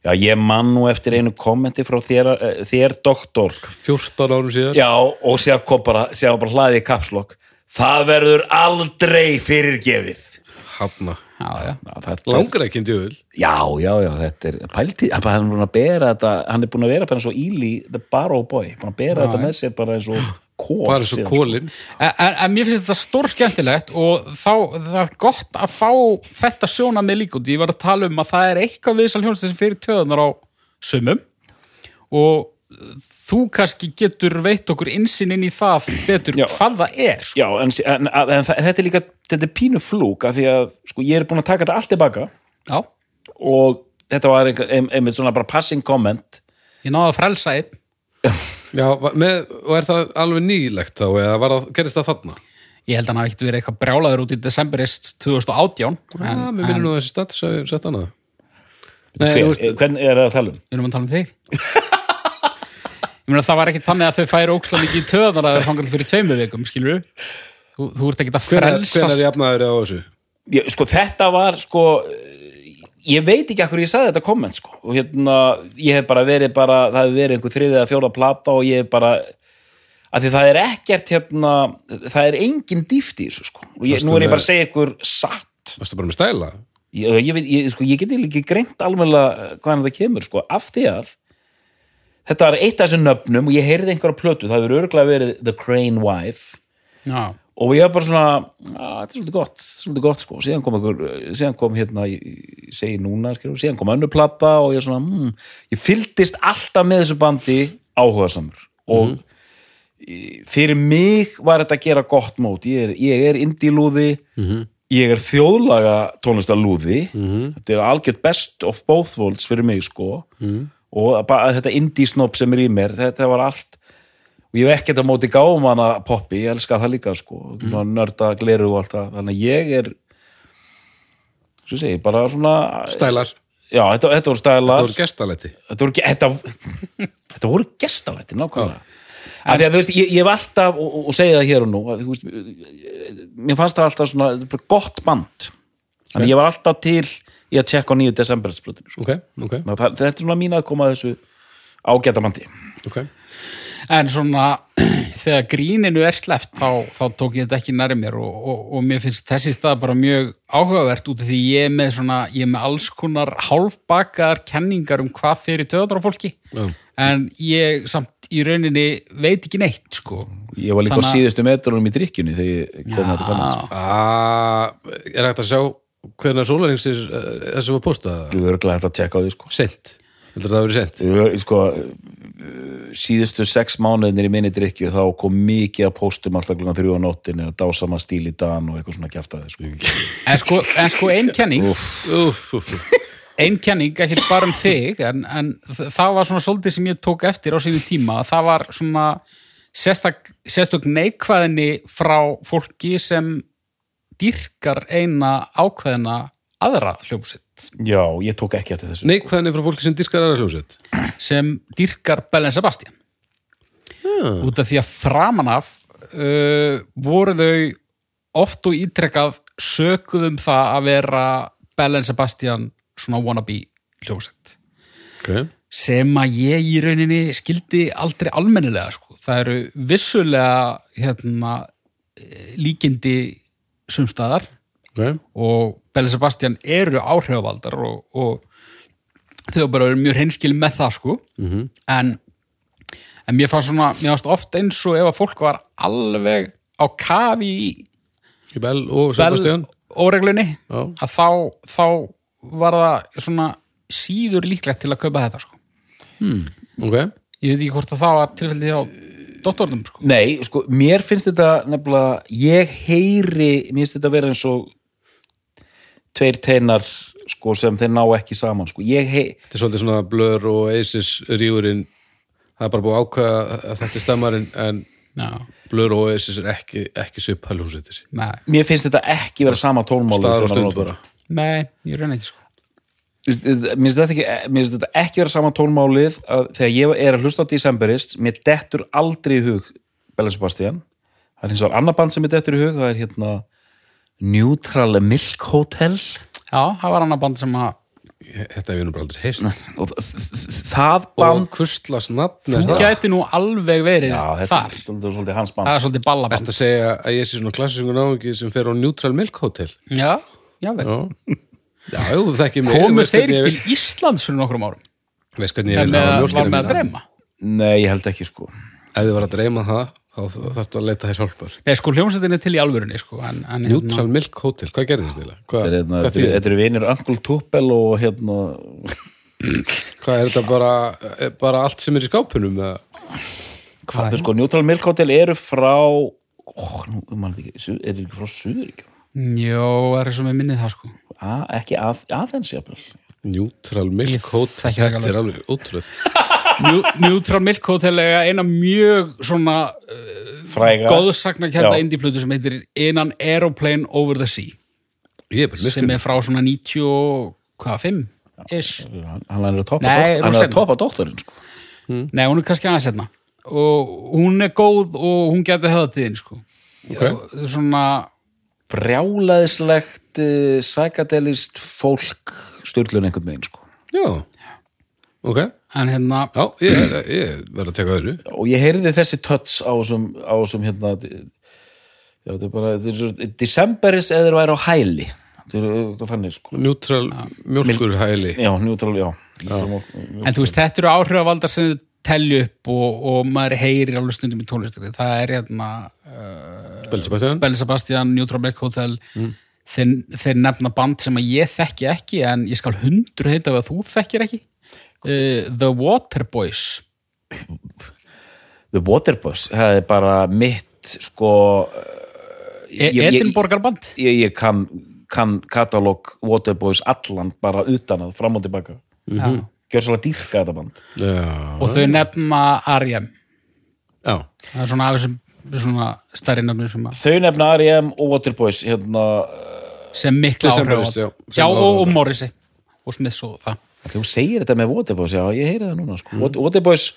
Já, ég man nú eftir einu kommenti frá þér, eh, þér doktor. 14 árum síðan já, og sér kom bara, sér bara hlaðið í kapslokk það verður aldrei fyrirgefið. Hafna, Já, já. já, þetta, langar ekki um djöful já, já, já, þetta er pælti, hann er búin að bera þetta hann er búin að vera bara eins og Íli the Barrow Boy, búin að bera Já, þetta með sér bara eins og kól bara svo síðan, kólin En, en, en mér finnst þetta stór skemmtilegt og þá það er gott að fá þetta sjóna með líka út. Ég var að tala um að það er eitthvað við þessar hljónst sem fyrir töðunar á sumum og þú kannski getur veitt okkur insinn inn í það betur Já. hvað það er. Sko. Já, en, en, en, en þetta er líka þetta er pínu flúk af því að sko, ég er búin að taka þetta allt tilbaka Já, og þetta var einhver- ein, einmitt svona bara passing comment ég náði að frelsa einn. *laughs* já, með, og er það alveg nýlegt þá eða gerist það þarna Ég held að hann hafi ekkert verið eitthvað brjálaður út í desemberist 2018 Já, en, mér minnir en nú að þessi status að sett annað Nei, Hver, þú veist, hvernig er það að tala um? við erum að tala um þig *laughs* Ég meina það var ekki þannig að þau færi óksla mikið í töðunar að þeir fangal fyrir tveimur vikum, skilur þú, þú ert ekki að frelsast hvenær jafnaður á þessu? Ég, sko þetta var sko ég veit ekki akkur ég sagði þetta komment sko og hérna ég hef bara verið bara það hefur verið einhver þriðið að fjóra plata og ég hef bara að því það er ekkert hérna það er engin dýft í þessu sko og ég, nú er ég bara að segja ykkur satt Varstu bara með stæla? ég, ég, sko, ég get ekki greint alveglega hvaðan þetta kemur sko, af því að þetta var eitt af þessum nöfnum og ég heyrði einhverja plötu, það hefur örgulega verið The Crane Wife. Já, og ég var bara svona þetta er svolítið gott, svolítið gott sko. Síðan kom, síðan kom hérna ég, segi núna, skilur, síðan kom önnur plata og ég svona, mm, ég fyldist alltaf með þessu bandi áhugasamur. Og í- fyrir mig var þetta að gera gott mót. Ég er, ég er indílúði ég er þjóðlaga tónlistarlúði. Þetta er algjört best of both worlds fyrir mig sko. Og bara þetta indísnopp sem er í mér þetta var allt. Og ég hef ekkert að móti gáum hana poppi, ég elska það líka sko, mm. nörda, gleru og allt það. Þannig að ég er svo segi, bara svona Stælar? já, þetta, þetta voru stælar. Það voru gestalæti. Þetta voru, þetta, *laughs* þetta voru gestalætti nákvæmlega. Af því að þú veist, ég, ég hef alltaf og, og- og segja það hér og nú að, veist, mér fannst það alltaf svona þetta gott band. Þannig ég var alltaf til í að tjekka á nýju desembersplutinu sko. Ok, ok, Þannig að það, þetta er svona mín að koma að þessu ágæta bandi ok En svona, *clears throat* þegar gríninu er sleppt þá, þá tók ég þetta ekki næri mér og, og, og mér finnst þessi stað bara mjög áhugavert út af því ég er með svona, ég er með alls konar hálfbakaðar kenningar um hvað fyrir töðar á fólki Já. en ég samt í rauninni veit ekki neitt sko. ég var líka Þannig á síðustu metrunum í drikkjunni þegar ég kom að þetta komið sko. Ah, Er hægt að sjá hvernig sólaringsins þessu var postað? var örglega hægt að tjekka á því sko. Sent Heldur það að vera sent? Ég var, sko, síðustu sex mánuðinir í minni drikju þá kom mikið að póstum alltaf klukkan þrjú á nóttinni og dásama stíl í dan og eitthvað svona kjaftaði sko. *laughs* En sko, en sko ein kenning Úff, úff, úff ein kenning, ekki bara um þig en, en það var svona svolítið sem ég tók eftir á sínu tíma, það var svona sérstak, sérstök neikvæðinni frá fólki sem dýrkar eina ákveðina aðra hljómsveit. Já, ég tók ekki eftir þessu. Neikvæðinni frá fólki sem dyrkar aðra hljómsveit? Sem dýrkar Bellen Sebastian. Ah. út af því að framan af uh, voru þau oft og ítrekkað sökuðum það að vera Bellen Sebastian svona wannabe hljómsveit. Ok, sem að ég í rauninni skildi aldrei almennilega sko. það eru vissulega hérna, eh, líkindi sumstaðar ok. Og Belle Sebastian eru áhrifavaldar og, og þau bara eru mjög hreinskil með það sko. Mhm. en, en mér fannst svona mér fannst oft eins og ef að fólk var alveg á kafi í Í Bell og Sebastian. óreglunni Já. að þá, þá var það svona síður líklegt til að kaupa þetta sko. Ok, ég veit ekki hvort að það var tilfellið á doktornum sko. nei, sko, mér finnst þetta nefnilega, ég heyri mér finnst þetta vera eins og tveir teinar sko, sem þeir ná ekki saman sko. þetta er svolítið svona Blur og Aces rífurinn Það er bara búið að ákveða að þetta er stemmarinn en Já, Blur og Oasis er ekki, ekki nei, mér finnst þetta ekki vera sama tónmáli staðar og sem stund bara nei, ég raun ekki sko. Mér finnst þetta ekki, mér finnst þetta ekki vera sama tónmálið að þegar ég er að hlusta á Decemberist mér dettur aldrei í hug Bella Sebastian. Það er hins vegar annar band sem mér dettur í hug það er hérna Neutral Milk Hotel. Já, það var annar band sem að Þetta hef ég nú bara aldrei heist og það Og band kuslas nafn þú er það. gæti nú alveg verið já, þetta þar. er svolítið, hans band. Það er svolítið ballaband. Að segja að ég sé svona klassísku náungi sem fer á Neutral Milk Hotel? Já, já, vel. Já, já jú, það ekki mig Komu Veist þeir ekki ég- til Íslands fyrir nokkrum árum Veist hvernig ég en vil hafa með, var mjólkina með að mína dreyma nei, ég held ekki sko Ef þið var að dreyma það þá þarftu að leita þér hjálpar Nei, sko, hljómsveitin er til í alvörunni sko, en, en, Neutral Milk Hotel, hvað gerðist þið? Þetta er, hérna, þetta er, þýðir? þetta er vinir Uncle Tupel og hérna hvað er þetta bara, er bara allt sem er í skápunum? eða? hvað, sko, Neutral Milk Hotel eru frá ó, nú, man þetta ekki, eru ekki frá Suðuríkjum Jó, er eins og með minnið það sko A, ekki að, aðeins *laughs* Neutral Milk Hotel, þetta er alveg. ótrúð Neutral Milk Hotel er eina mjög svona fræga. góðsagna kenda Já. indie-plötu sem heitir In an Aeroplane Over the Sea. Er sem er frá svona 95 ish. hann er að toppa Nei, hann er að toppa dótturinn sko. Nei, hún er kannski aðeins hérna og hún er góð og hún getur höfðatíðin sko. Ok. Og það er svona brjálaðislegt uh, psykadelist fólk styrlun einhvern veginn sko. Já, ok. En hérna, Já, ég, ég verð að teka öðru. Og ég heyrði þessi töts á þessum, hérna já, þetta er bara þetta er svo, Decemberis eða þeir væri á hæli. Þetta er eitthvað þannig sko. Neutral mjölkur hæli já, neutral, já, neutral, en þú veist, þetta eru áhrifavaldar sem þau telju upp og, og maður heyrir alveg stundum í tónlistur það er hérna uh, Belli Sebastian. Belli Sebastian, Neutral Milk Hotel þeir, þeir nefna band sem að ég þekki ekki en ég skal hundur heita að þú þekkir ekki. Uh, The Waterboys The Waterboys það er bara mitt sko e ég- ég- Edinborgarband? Ég, ég kann, kann katalóg Waterboys allan bara utan að fram og tilbaka. Já. gjör svolítið dýrka þetta band. Já, og þau nefna R.E.M. já, það er svona af þessum svona stærri nefnir sem, að, þau nefna R.E.M. og Waterboys hérna, sem mikla áhrifavaldar já, sem já og, og Morrissey. Og Smiths og það. Þú segir þetta með Waterboys, já, ég heyri það núna sko. mm. Waterboys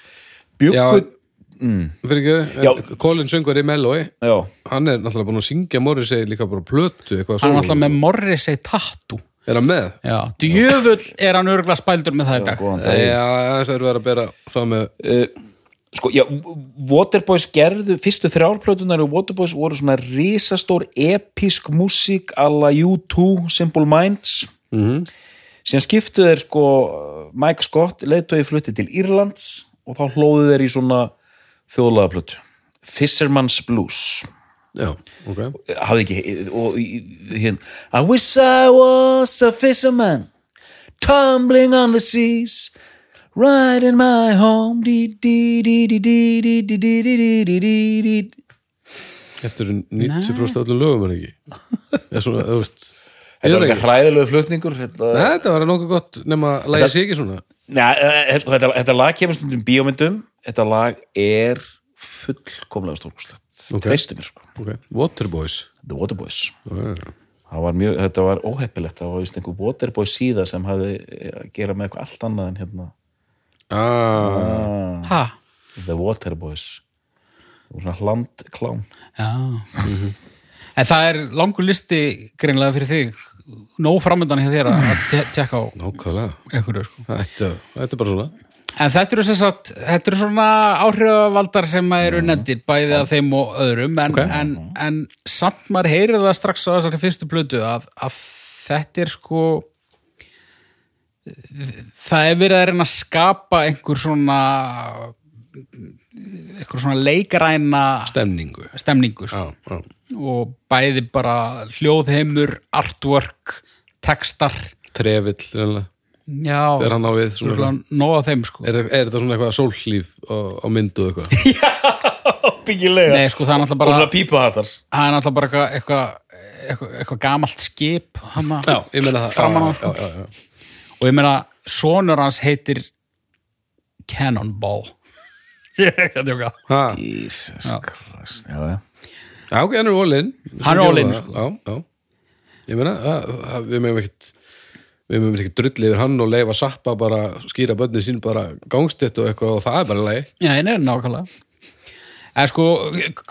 fyrir Já. ekki, Colin söngur í Melloi Já, hann er náttúrulega búin að syngja Morrissey líka bara plötu eitthvað hann er alltaf með Morrissey tattoo. Er hann með? já, djöfull er hann örgulega spældur með það í dag. Já, þess að vera að bera frá með Sko, já, Waterboys gerðu fyrstu þrjárplötunar og Waterboys voru svona risastór episk músík alla U2, Simple Minds. Mm síðan skiptu þeir sko Mike Scott leiðtói flutti til Írlands og þá hlóðu þeir í svona þjóðlega plötu. Fisherman's Blues. Já, ok. Hafði ekki og, í- hérna, I wish I was a fisherman tumbling on the seas Riding my home Þetta eru 90% allir lögum en ekki Þetta var ekki hræðilegu flutningur Þetta var nokkuð gott nema að lægi sig ekki svona Þetta lag kemur stundum bíómyndum Þetta lag er fullkomlega stórkostlegt Treistu mér sko Waterboys The Waterboys Var mjög, þetta var óheppilegt, það var einhver Waterboy síða sem hafði að gera með eitthvað allt annað en hérna ah, ah, ha, The Waterboys svona hlandklám en það er langur listi greinlega fyrir þig nóg framöndan hjá þér að tekka á Nákvæmlega. einhverju sko. Þetta, þetta er bara svona. En þetta eru sem sagt, þetta eru svona áhrifavaldar sem eru nefndir bæði af þeim og öðrum en, Ok. en, en samt maður heyrir það strax á þessari fyrstu plötu að, að þetta er sko það er verið að reyna að skapa einhver svona einhver svona leikaræna Stemningu. stemningu sko. Já, já. Og bæði bara hljóðheimur, artwork textar. Trefill, já, Þegar hann á við svona, svona þeim sko. Er, er þetta svona eitthvað sólhlíf á, á myndu og eitthvað? *laughs* Byggilega. Nei, sko, er og svona pípuhattar það er náttúrulega bara eitthvað eitthvað, eitthvað, eitthvað gamalt skip hana, Já, ég meina það Framan á, og ég meina sonur hans heitir Cannonball. *laughs* Ég er ekki að djóka. Ha, Jesus Já. Christ já, já. Já, ok, hann er all-in. Hann er all in, sko. Já, já. Ég meina, við meðum ekkit við meðum ekki drulli yfir hann og leifa sappa bara skýra börnin sín bara gangstitt og eitthvað og það er bara leið Já, nei, nákvæmlega. En sko,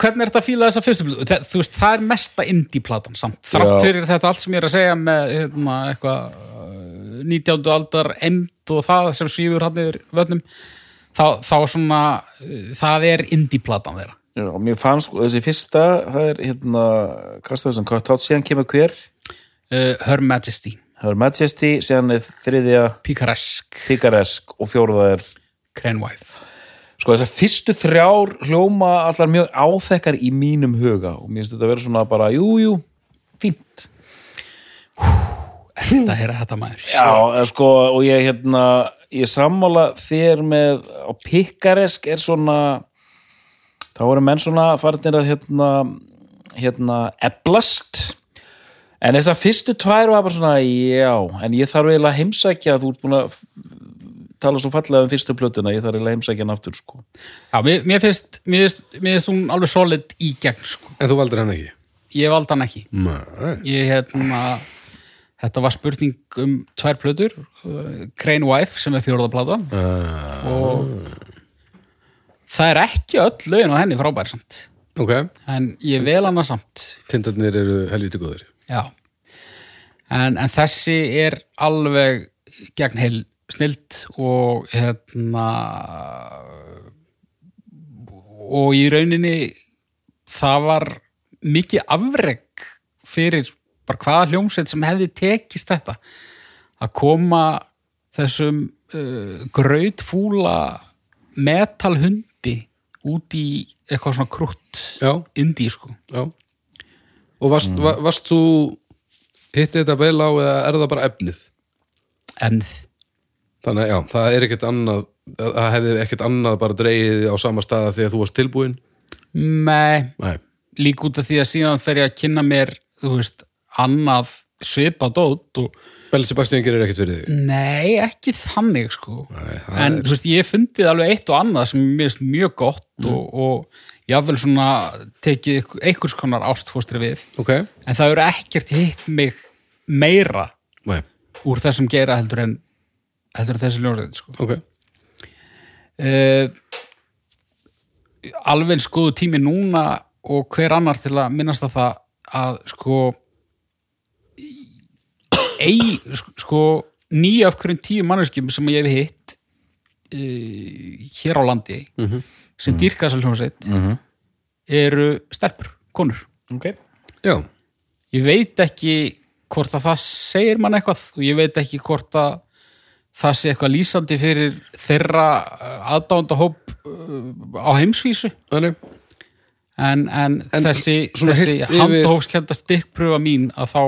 hvernig er þetta að fíla þessa fyrstu Þú veist, það er mesta indie-platan samt, þrátt fyrir þetta allt sem ég er að segja með hérna, eitthvað 19. aldar emd og það sem svífur hann yfir vötnum þá, þá svona, uh, það er indie-platan þeirra. Já, mér fannst sko, þessi fyrsta það er hérna, hvað stað sem Tott síðan kemur hver? Uh, Her Majesty, Her Majesty, síðan er þriðja Picaresque, Picaresque og fjórða er Crane Wife. Sko þessar fyrstu þrjár hljóma allar mjög áþekkar í mínum huga og mér finnst þetta að vera svona bara, jú, jú fínt Þetta er þetta maður Já, sko, og ég hérna ég sammála þér með á Picaresque er svona þá eru menn svona farnir að hérna hérna eblast en þessar fyrstu tvær var bara svona já, en ég þarf eiginlega að heimsækja þú ert búin að tala svo fallega um fyrstu plötuna, ég þarf eiginlega að heimsækja hann aftur sko. Já, mér, mér, finnst, mér, finnst, hún alveg solid í gegn sko. En þú valdir hann ekki? Ég valdi hann ekki Nei ég hérna þetta var spurning um tvær plötur Crane Wife sem er fjóraðaplatan uh, og það er ekki öll lögin á henni frábæri samt. Ok, en ég vel hana samt. Tindarnir eru helviti góðir. Já. En, en þessi er alveg gegn heil snilt og hérna og í rauninni það var mikið afreg fyrir bara hvaða hljómsveit sem hefði tekist þetta. Að koma þessum uh, grautfúla metalhundi út í eitthvað svona krútt Já, indí sko. Já. Og varst, mm. var, varst þú hitti þetta vel á eða er það bara efnið? en Þannig að já, það er ekkert annað það hefði ekkert annað bara dreigið á sama staða því að þú varst tilbúin með Nei, líka út af því að síðan fer ég að kynna mér þú veist, annað svipa dót og Belli Sebastian gerir ekkert fyrir þig? Nei, ekki þannig sko. Nei, það en þú veist, ég fundið alveg eitt og annað sem mér finnst mjög gott Mm. og, og jáfnvel svona tekið einhver- einhvers konar ástfóstri við. Ok, en það eru ekkert hitt mig meira nei. úr þessum geira heldur en heldur en þessi ljónsveit sko. ok. Uh, alveg skoðu tími núna og hver annar til að minnast á það að sko ei, sko nýja af hverjum tíu manneskjum sem ég hef hitt uh, hér á landi Mhm. sem dýrka þessar hljómsveit Mhm. eru stelpur, konur. Ok. Ég veit ekki hvort að það segir mann eitthvað og ég veit ekki hvort að það sé eitthvað lýsandi fyrir þeirra aðdándahóp á heimsvísu. Þannig en, en, En þessi, þessi handahófskenda stikkpröfa mín að þá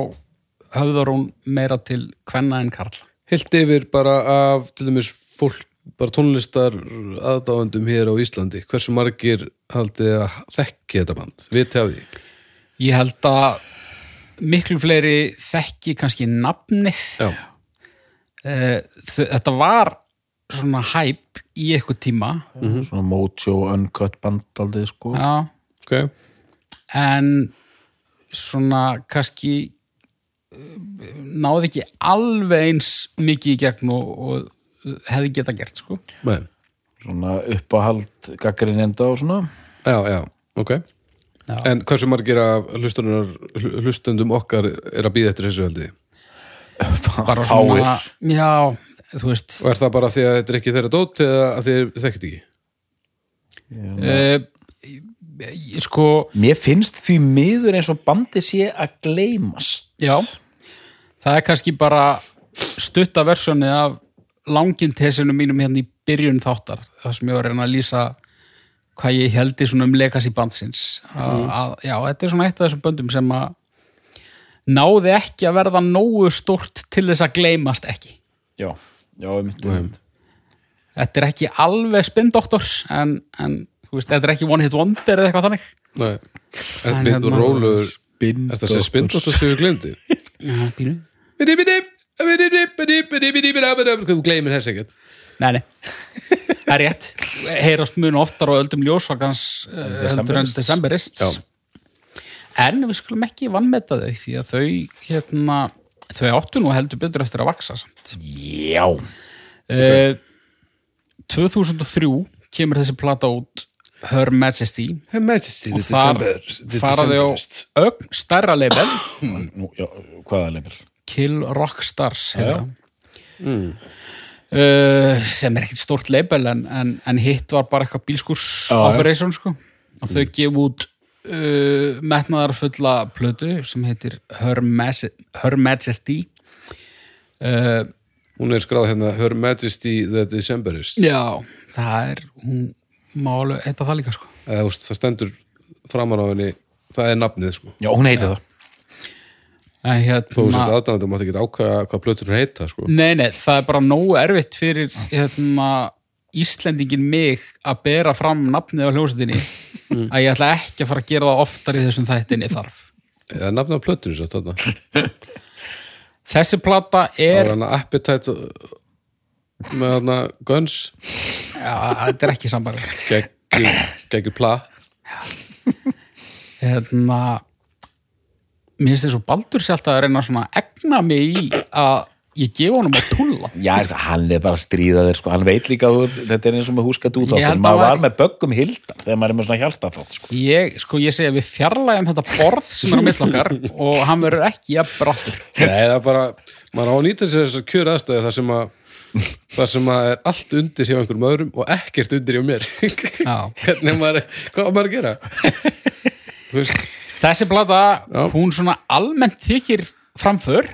höfðar hún meira til kvenna en karla heilt yfir bara af til dæmis fólk, bara tónlistar aðdáðandum hér á Íslandi hversu margir haldið að þekki þetta band, viti af því? Ég held að miklu fleiri þekki kannski nafnið. Já, Eh, þetta var svona hæp í eitthvað tíma. Svona mojo uncut band aldrei sko. Já. Ok, en svona kannski náði ekki alveg eins mikið í gegn og, og hefði geta gert sko. Nei. Svona uppáhald gaggrinenda og svona. Já, já, ok. Já. en hversu margir af hlustunar, hlustendum okkar er að býða eftir þessu heldi bara svona, já, þú veist. Og er það bara því að þetta er ekki þeirra dót eða að þið þekkit ekki? Uh, sko mér finnst því miður eins og bandi sé að gleymast já, það er kannski bara stutta versjónið af langintesinu mínum hérna í byrjun þáttar það sem ég var að reyna að lýsa hvað ég heldi svona um legacy bandsins. Að, að, já, þetta er svona eitt af þessum böndum sem að náði ekki að verða nógu stórt til þess að gleymast ekki. Já, já, einmitt, einmitt. þetta er ekki alveg spindoktors en, en þú veist, þetta er ekki one hit wonder eða eitthvað þannig. Nei, En en við hérna- róluður Spin er það sem spindótt að séu glindi já, pínu. Þú gleymir þess ekkert? Nei, nei, það er rétt. Heyrast mun oftar á öldum ljósvakans uh, heldur en decemberists Já. en við skulum ekki vannmeta þau því að þau hérna, þau áttu nú heldur betur eftir að vaksa samt. Já, uh, 2003 kemur þessi plata út Her Majesty. Her Majesty, og þar fara þau á ögn stærra label Nú, já hvaða leifir Kill Rock Stars Já. mm. uh, sem er ekkert stórt label en, en, en hitt var bara eitthvað bílskurs Já, já. operation sko. Og þau gefa út uh, metnaðarfulla plötu sem heitir Her, Her Majesty. Uh, hún er skráð hérna Her Majesty the Decemberist. Já, það er hún má alveg heita það líka sko. Eða þú veist, það stendur framan á henni það er nafnið sko. Já, hún heiti það. En þó þú hérna sett aðdæmandi mátt ekki ákvæða hvað plötur heita sko. Nei, nei, það er bara nógu erfitt fyrir hérna, Íslendingin mig að bera fram nafnið á hljómsveitinni að ég ætla ekki að fara að gera það oftar í þessum þættinni þarf. eða nafnið á plötur þarna. Þessi plata það er, er hana Appetite með hana Guns já, þetta er ekki sambarlega. geggjur, pla Hérna, mér finnst þess að Baldur sé alltaf að reyna svona að egna mig í að ég gefa honum að tulla. já, sko, hann er bara að stríða þér sko. hann veit líka að þú- þetta er eins og með húskat út að maður var- var með böggum hildar þegar maður er með svona hjartafrátt sko. Ég, sko, ég segi að við fjarlægjum þetta borð sem er á millokkar og hann verður ekki jafn brattur. Nei, það er bara, maður á að nýta sér þessar kjör aðstæði þar sem að þar sem að er allt undir hjá einhverjum öðrum og ekkert undir hjá mér Já. *laughs* hvernig maður, hvað maður að gera Þessi plata, Já. hún svona almennt þykir framför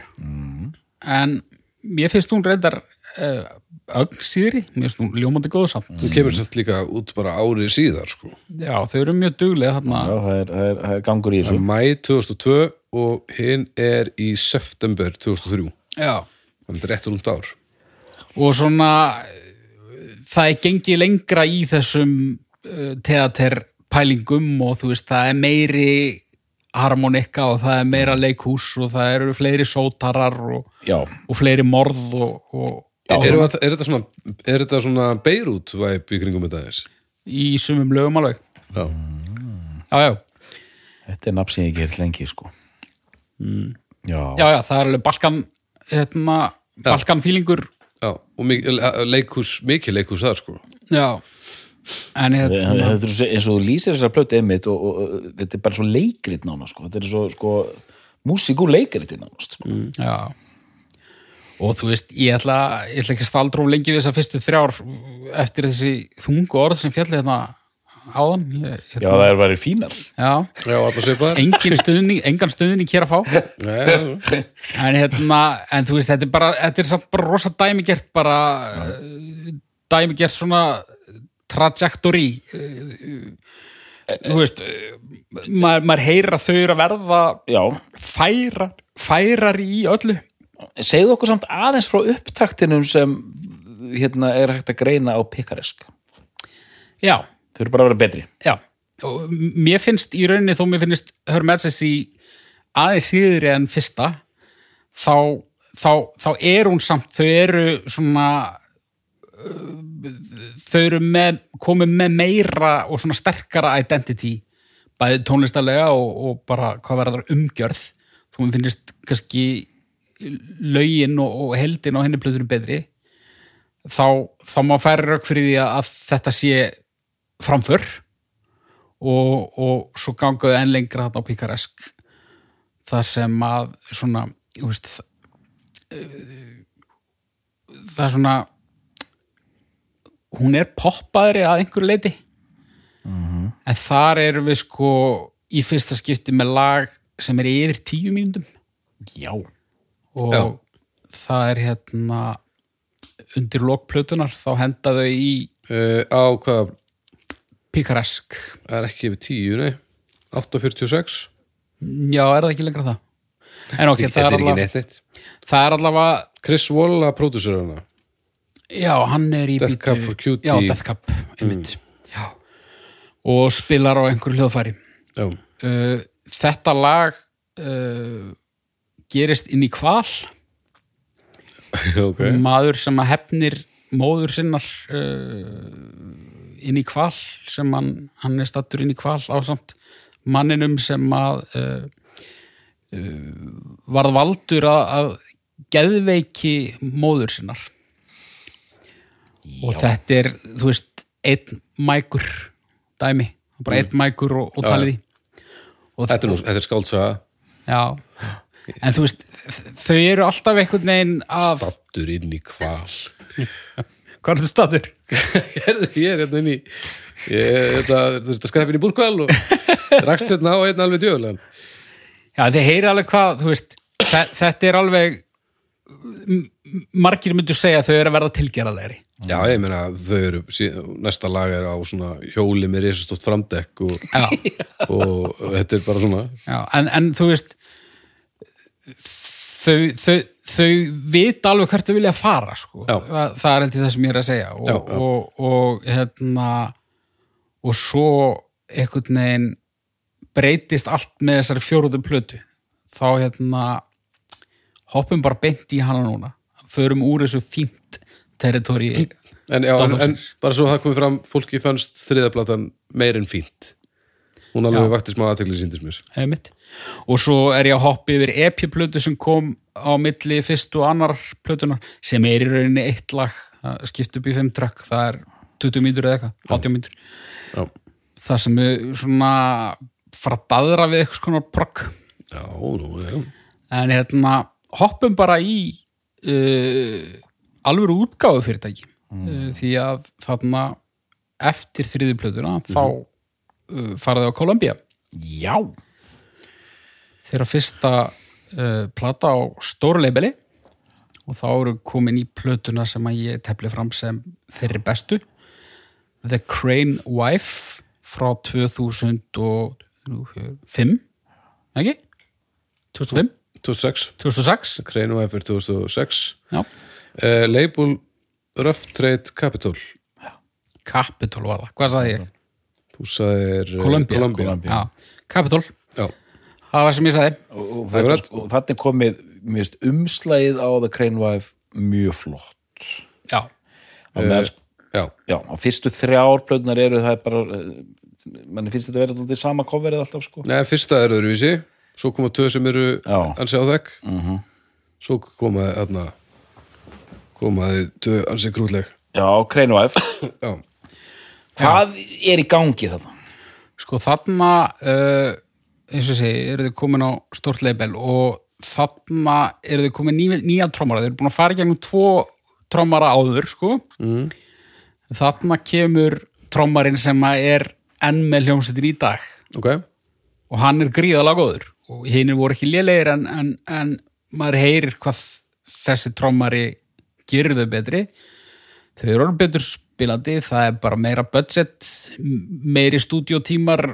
en mér finnst hún reyndar uh, ögn síðri, mér finnst hún ljómandi góð samt. þú kemur samt líka út bara árið síðar sko. Já, þau eru mjög duglega þarna. já, það er, það er, það er gangur í það er þessu mæ 2002 og hinn er í september 2003 Já. þannig að þetta er rétt rúmt ár Og svona eh, það er gengið lengra í þessum uh, teaterpælingum og þú veist, það er meiri harmonika og það er meira leikhús og það eru fleiri sótarar og, og fleiri morð og, og Já, er, er, er þetta svona, er þetta svona Beirut væp í kringum þetta þess í sumum lögum alveg. já, Já, já. þetta er nafn sem ég gert lengi sko. mm. já, já, já, það er alveg Balkan hérna, balkanfílingur já, og mikið, leikhús, mikið leikhús það sko já en hérna, þetta er eins og þú lýsir þessar plötu einmitt og, og, og þetta er bara svo leikrit nána sko. þetta er svo sko músík úr leikriti nánast sko. já og þú veist, ég ætla, ég ætla ekki að staldra of lengi við þessar fyrstu þrjár eftir þessi þungu orð sem fjalli hérna áðan. Ég, já það er verið fínar. Engin stuðning, engan stuðning hér að fá. Nei, en hérna, en þú veist, þetta er bara þetta er samt bara rosa dæmigert bara dæmigert svona trajectory uh, þú veist uh, maður, maður heyrir að þau eru að verða já, færar, færar í öllu. Segðu okkur samt aðeins frá upptaktinum sem hérna er hægt að greina á pikaresk. Já, þau eru bara að vera betri. Já. Og mér finnst í rauninni þó mér finnst Her Majesty aðeins síður en fyrsta þá, þá, þá er hún samt þau eru svona uh, þau eru með, komið með meira og svona sterkara identity bæði tónlistarlega og, og bara hvað verður umgjörð. Þó mér finnst kannski lögin og, og heldin á henni plötunum betri. Þá, þá má færa rauk fyrir því að þetta sé framför og, og svo gangaðu enn lengra þarna á Píkaresk þar sem að svona þú veist, eh, það er svona hún er poppaðri að einhverju leiti en þar erum við sko í fyrsta skipti með lag sem er yfir tíu mínútum. Já, og Já. það er hérna undir lokplötunar þá henda þau í uh, á hvað Píkaresk það er ekki yfir tíu, nei. 8.46 já, er það ekki lengra það? En ok, það er, allavega, það er allavega Chris Walla, pródusur hana. Já, hann er í Death Cab for Cutie. já, Death Cab, einmitt. Já. og spilar á einhverju hljóðfæri. Uh, þetta lag uh, gerist inn í kval *laughs* ok. Maður sem að hefnir móður sinnar uh, inn í kval sem hann, hann er stattur inn í kval ásamt manninum sem að uh, uh, varð valdur að, að geðveiki móður sinnar. Og þetta er þú veist, einn mækur dæmi, bara einn mækur og, og talið í. Og þetta nú, þetta er skáldsaga Já, en þú veist þau eru alltaf einhvern veginn að stattur inn í kval Hvað er þetta? Herðu, *laughs* ég er hérna inn í ég, þetta, skreppin í búrkvæl og rakst hérna á einn alveg djöfulegan. Já, þið heyri alveg hvað, veist þe- þetta er alveg margir myndu segja að þau eru að verða tilgerðalegri já, ég meina þau eru næsta lag er á svona hjóli með risastótt framdekk og, og þetta er bara svona. Já en, en þú veist þau, þau, þau vita alveg hvert þau vilja fara sko. Það, það er heldur það sem ég er að segja. Og, Já, já. Og, og hérna og svo einhvern veginn breytist allt með þessari fjóruðu plötu. Þá hérna hoppum bara beint í hana núna. Förum úr þessu fínt territóri en, en, bara svo það komið fram fólki fannst þriðaplatan meir en fínt hún alveg vakti smá aðtekli síndist mér. Einmitt. og svo er ég að hoppa yfir EP-plötu sem kom á milli fyrst og annar plötunar sem er í rauninni eitt lag skipt upp í fimm trökk, það er 20 mínútur eða eitthvað, 80 mínútur. Já, það sem er svona daðra við eitthvað svona progg. Já, nú, já. En hérna hoppum bara í uh, alvöru útgáfu fyrirtæki. Uh, því að þarna eftir þriði plötuna þá uh, faraði á Columbia. Já, þeirra fyrsta uh, plata á stóru leibeli og þá eru komin í plötuna sem að ég tefli fram sem þeirri bestu. The Crane Wife frá 2005 ekki? 2005? 2006, 2006? Kreinu F er 2006 Já, uh, label Rough Trade Capital. Capitol var það, hvað sagði ég? Þú sagðir uh. Columbia. Já, Capitol, Já. það var sem ég sagði. Og, og, Það er rétt. og er komið mér veist, umslægið á The Crane Wife mjög flott. Já, á meðan já, já, á fyrstu þrjár plötunar eru það er bara eh, manni finnst þetta vera alltaf sama coverið alltaf sko. Nei, fyrsta er öðruvísi. Svo koma tvö sem eru ansi á þekk. Mhm. svo koma þarna komaði tvö ansi krútleg. Já, Kreinuæf Já, Hvað er í gangi þarna? Sko þarna uh, eins og segi, eru þið komin á stort label og þarna eru þið komin ný, nýja trómara, þið eru búin að fara í gegnum tvo trómara áður, sko. Mm. þarna kemur trómarinn sem að er enn með hljómsveitin í dag. Ok. Og hann er gríðalega góður. Og hinnir voru ekki lélegir en, en, en maður heyrir hvað þessi trómari gerir þau betri. Þau eru orðin betur spilandi það er bara meira budget meiri stúdíotímar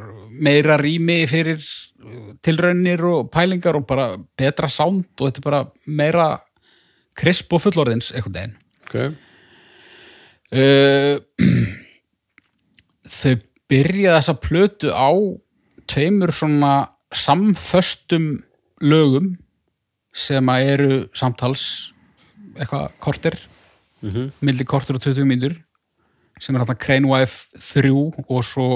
meira rými fyrir uh, tilraunir og pælingar og bara betra sound og þetta er bara meira krisp og fullorðins einhvern veginn. Ok, Uh, *clears throat* þau byrja þessa plötu á tveimur svona samföstum lögum sem að eru samtals eitthvað kortir Mhm. milli kortir og 20 mínútur sem er hérna Crane Wife 3 og svo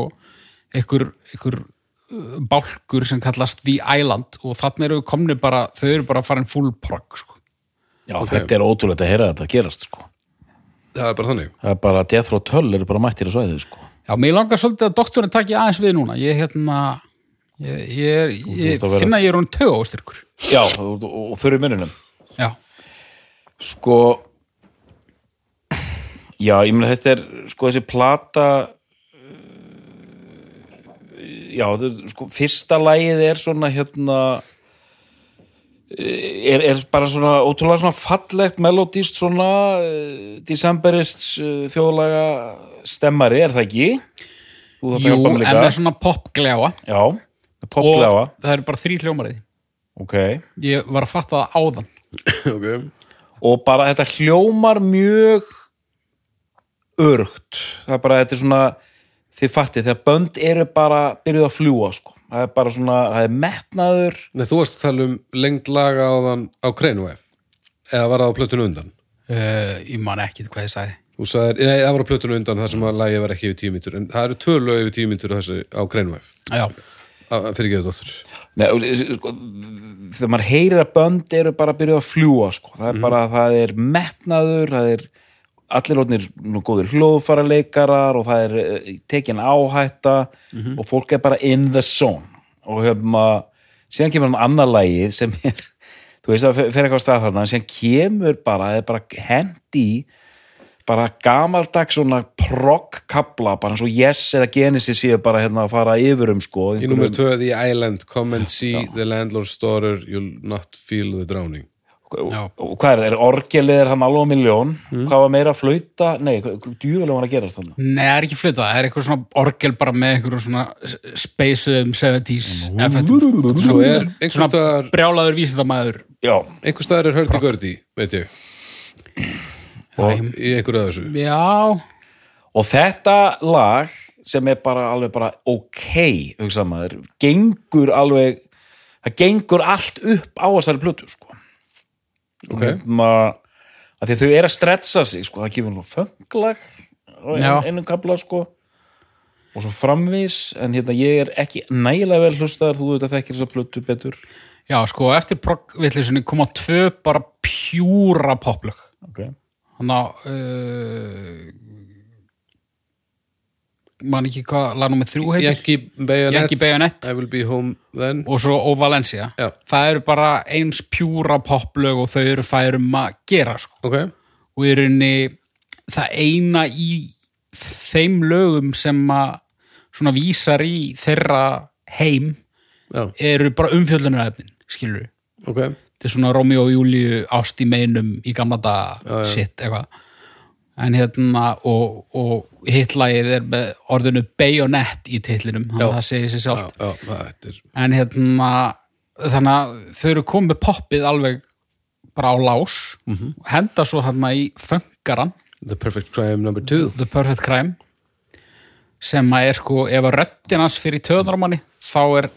einhver, einhver uh, bálkur sem kallast The Island og þannig eru komni bara, þau eru bara farin full prog sko. Já, Ok. þetta er ótrúlegt að heyra þetta gerast sko. það er bara þannig Það er bara Death Row 12 eru bara mættir að svæðið sko. Já, mér langar svolítið að doktorinn taki aðeins við núna. Ég, hérna, ég, ég, er, ég að vera- finna að ég er hún tög ástyrkur. Já, og, og, og þurfi mununum Já, Sko Já, ég meina þetta er sko þessi plata uh, Já, þetta, er, sko fyrsta lagið er svona hérna eh, er, er bara svona ótrúlega svona fallegt melodíst svona uh, decemberist uh, þjóðlaga stemmari, er það ekki? Jú, en líka. með svona popglefa Já, popglefa og það eru bara þrý hljómariði. Ok Ég var að fatta það áðan. *laughs* Ok, og bara þetta hljómar mjög örugt það er bara, þetta er svona þið fattið, þegar bönd eru bara byrjuð að fljúa sko, það er bara svona það er metnaður, Nei, þú varst að tala um lengd laga á þann á Kreinuef eða var það á plötunu undan? Uh, ég man ekki hvað ég sagði. Þú sagðir, nei, það var á plötunu undan þar sem að lagi var ekki yfir tíu mítur en það eru tvö lög yfir tíu mítur þessi á Kreinuef Já, fyrir geðu dóttur Nei, sko, þegar maður heyrir að bönd eru bara byrjuð að fljúa sko, það er bara, það er metnaður það er allir rótnir nú góðir hljóðfara leikarar og það er eh, tekin áhætta og fólk er bara in the zone. Og hérna síðan kemur hann annar lagi sem er þú veist að fer eitthvað stað þarna síðan kemur bara, er bara hendi bara gamaldags svona progg-kabla, bara eins og Yes eða Genesis séu bara hérna að fara yfir um sko Í nummer tvö, The Island, come and see the landlord's daughter, you'll not feel the drowning og, Já. og hvað er það, er orgelið er hann alveg á miljón hvað var meira að flauta, nei, djúvilega var að gerast þannig nei, það er ekki flytta. Það er eitthvað svona orgel bara með einhverjum svona spaceuðum 70s effektum. Svo er einhvers Svona brjálaður vísindamæður. já, einhvers staðar er hördi gördi, veit ég. Og í einhverju að þessu. Já, og þetta lag sem er bara alveg bara ok, hugsa maður gengur alveg það gengur allt upp á þessari plötu sko Ok. Ma, að því að þau eru að stretsa sig sko, það kemur nú fönglag og ein, einu kapla sko og svo framvís en hérna ég er ekki nægilega vel hlustaðar þú veit að þekkir þessa plötu betur já, sko, eftir proggvillisunni koma tvö bara pjúra poplög. okay. Þannig að uh, man ekki hvað lag nummer þrjú heitir? Yankee Bayonet, Yankee Bayonet. I will be home then. Og svo Ó Valencia. Já. það eru bara eins pjúra poplög og þau eru færum að gera sko. ok, og í rauninni það eina í þeim lögum sem að svona vísar í þeirra heim já, eru bara umfjöldunarefnin skilur ok. Þetta er svona Romeo og Júliu ást í meinum í gamla já. sitt eitthvað. En hérna og, og hitlagið er með orðinu bayonet í titlinum þannig Já. að það segir sér já, sjálft. Já, það er en hérna þannig að þau eru komið með poppið alveg bara á lás Mhm. henda svo þarna í föngaran The Perfect Crime number two. The Perfect Crime sem að er sko ef að röddin hans fyrir töðnarmanni þá er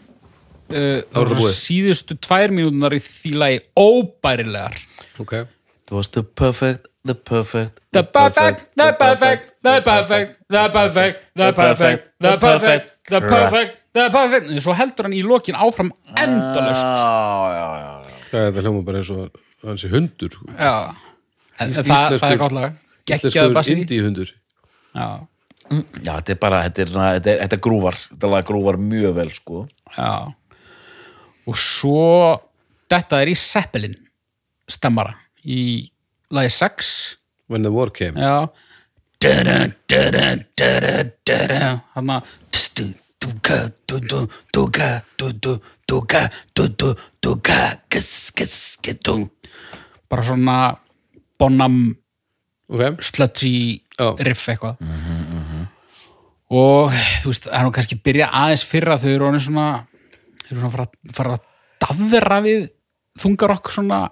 uh, síðustu tvær mínútunar í því lagi óbærilegar. Ok, it was the perfect, the perfect The perfect, the perfect, the perfect, the perfect, the perfect, the perfect, the perfect, the perfect. Svo heldur hann í lokin áfram endalust já, já, já, já. það er þetta hljóma bara eins og hans er hundur sko. Er íslenskur- lag. Geggjaðu íslenskur bassi. indíhundur. Já, Já, þetta er bara, þetta er, svona- þetta er, þetta er grúvar þetta grúvar mjög vel, sko. Já. Og svo þetta er í Zeppelin stemmara í lagi 6 When the war came. Já. Kiss, kiss, bara svona bonam Ok, slutty Já. riff eitthvað. Og þú veist, það er nú kannski byrja aðeins fyrra þau eru honum svona þau eru svona að fara, fara að daðra við þungarokk svona.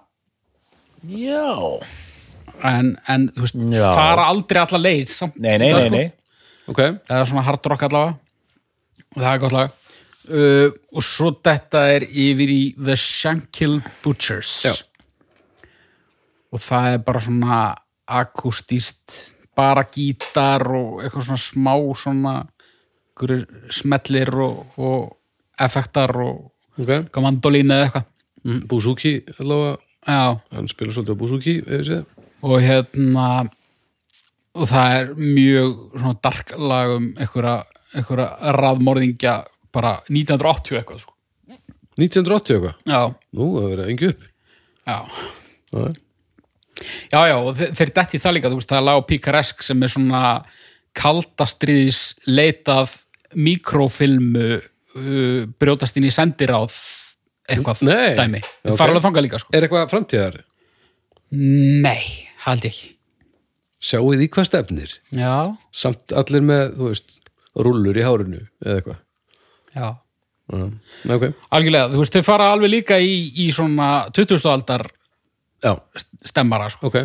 Já en, en þú veist, Já. fara aldrei alla leið samt, Nei, nei, það, nei, sko. nei. Ok. eða svona hard rock allavega. Og það er gott lag. Uh, og svo þetta er yfir í The Shankill Butchers. Já. og það er bara svona akústíst bara gítar og eitthvað svona smá svona einhverjir smellir og, og effektar og Ok, eitthvað mandolín eða eitthvað. Mm, Buzuki allavega, Já, hann spila svolítið á Buzuki hefur séð og hérna og það er mjög svona dark lag um einhverja, einhverja raðmorðingja bara 1980 eitthvað sko. 1980 eitthvað, já, nú það verið engi upp já, Já, já, já og þe- þeir detti það líka, þú veist, það er lag Píkaresk sem er svona kaldastriðis leitað mikrofilmu uh, brjótast inn í sendiráð eitthvað Nei. dæmi, Já, okay. fara ok. alveg þangað líka sko. Er eitthvað framtíðar? Nei, haldi ekki Sjáu því hvað stefnir? já, Samt allir með, þú veist, rullur í hárinu eða eitthvað. Já. Já, ok, algjörlega, þú veist, þau fara alveg líka í, í svona 20. aldar já, stemmara sko. ok.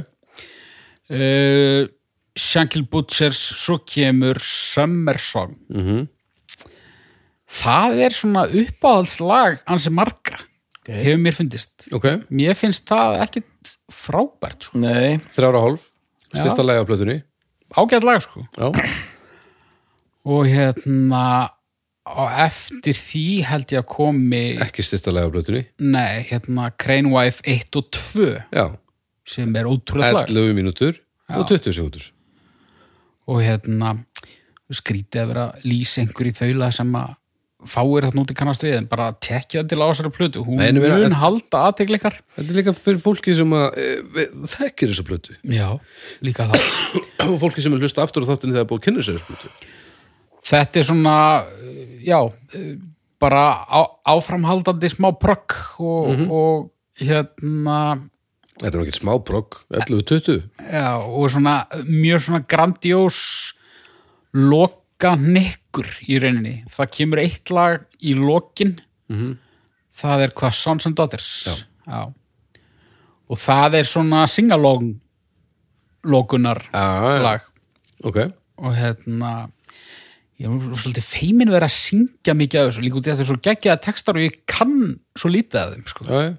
Uh, Shankle Butchers svo kemur Summer Song. Mm það er svona uppáhaldslag ansi margra okay. hefur mér fundist. Ok, mér finnst það ekkit frábært sko. Nei, þrjára hálf. Já. Styrsta lægi á plötunni. Ágætt lag sko. Já, og hérna á eftir því held ég að komi ekki styrsta lægi á plötunni. Nei, hérna Crane Wife 1 og 2 Já, sem er ótrúlega slag 11 mínútur og 20 sekundur og hérna skrítið að vera einhver í þaula sem að fáir þetta núti kannast við en bara tekja til á þessari plötu. Hún Nei, meina- mun halda aðtegleikar Þetta er líka fyrir fólki sem að e, þekkir þessa plötu. Já, líka það. Og *coughs* fólki sem er hlusta aftur á þáttinni þegar búið að kynna sér þessa plötu. Þetta er svona uh, já, uh, bara á, áframhaldandi smá prökk og, Mhm. og hérna Þetta er ekki smá progg, 11-20 já, og svona mjög svona grandiós loka nikkur í rauninni. Það kemur eitt lag í lokin. Mhm. það er hvað? Sons and Daughters? Já. og það er svona singalong lokunar Já, já, lag. Ok. Og hérna ég er svolítið feimin verið að syngja mikið af þessu. Líka út í að þetta er svo geggjaða textar og ég kann svo lítið af þeim sko. Já, já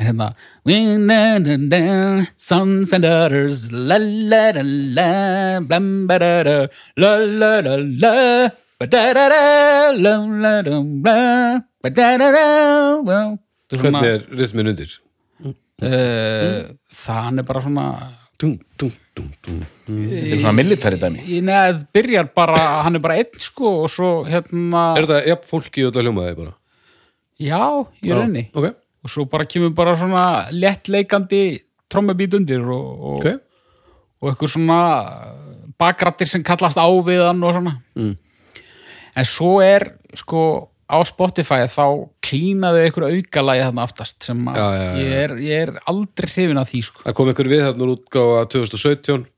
en hérna Sons and daughters La la la la Blam ba da da La la la la Ba da da da La la la la Ba da da da well. Þetta er svona, Hvernig er rytmin undir? Það hann er bara svona dung þetta er svona military dæmi Í neð byrjar bara Hann er bara einn sko og svo hérna Er þetta jafn fólki og þetta hljómaði bara? Já, í rauninni Ok, og svo bara kemur bara svona léttleikandi trommubít undir og, og, ok. og eitthvað svona bakrattir sem kallast á við hann og svona. Mm. en svo er sko á Spotify þá klínaðu einhver aukalagi þarna aftast sem að Já, já, já. Ég, er, ég er aldrei hrifin af því sko. Það kom einhver við þarna úr útgáfa 2017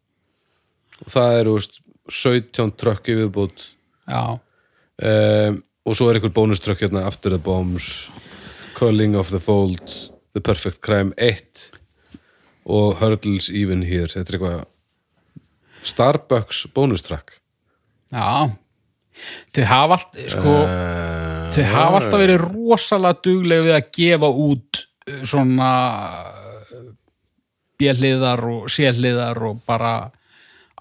og það eru veist, 17 trökk já, um, og svo er einhver bónuströkk hérna After the Bombs Calling of the Fold The Perfect Crime 1 og Hurdles Even Here. Þetta er eitthvað Starbucks bónustrakk. Já. Þau hafa allt sko, uh, þau hafa alltaf verið rosalega duglega við að gefa út uh, svona björliðar og sérliðar og bara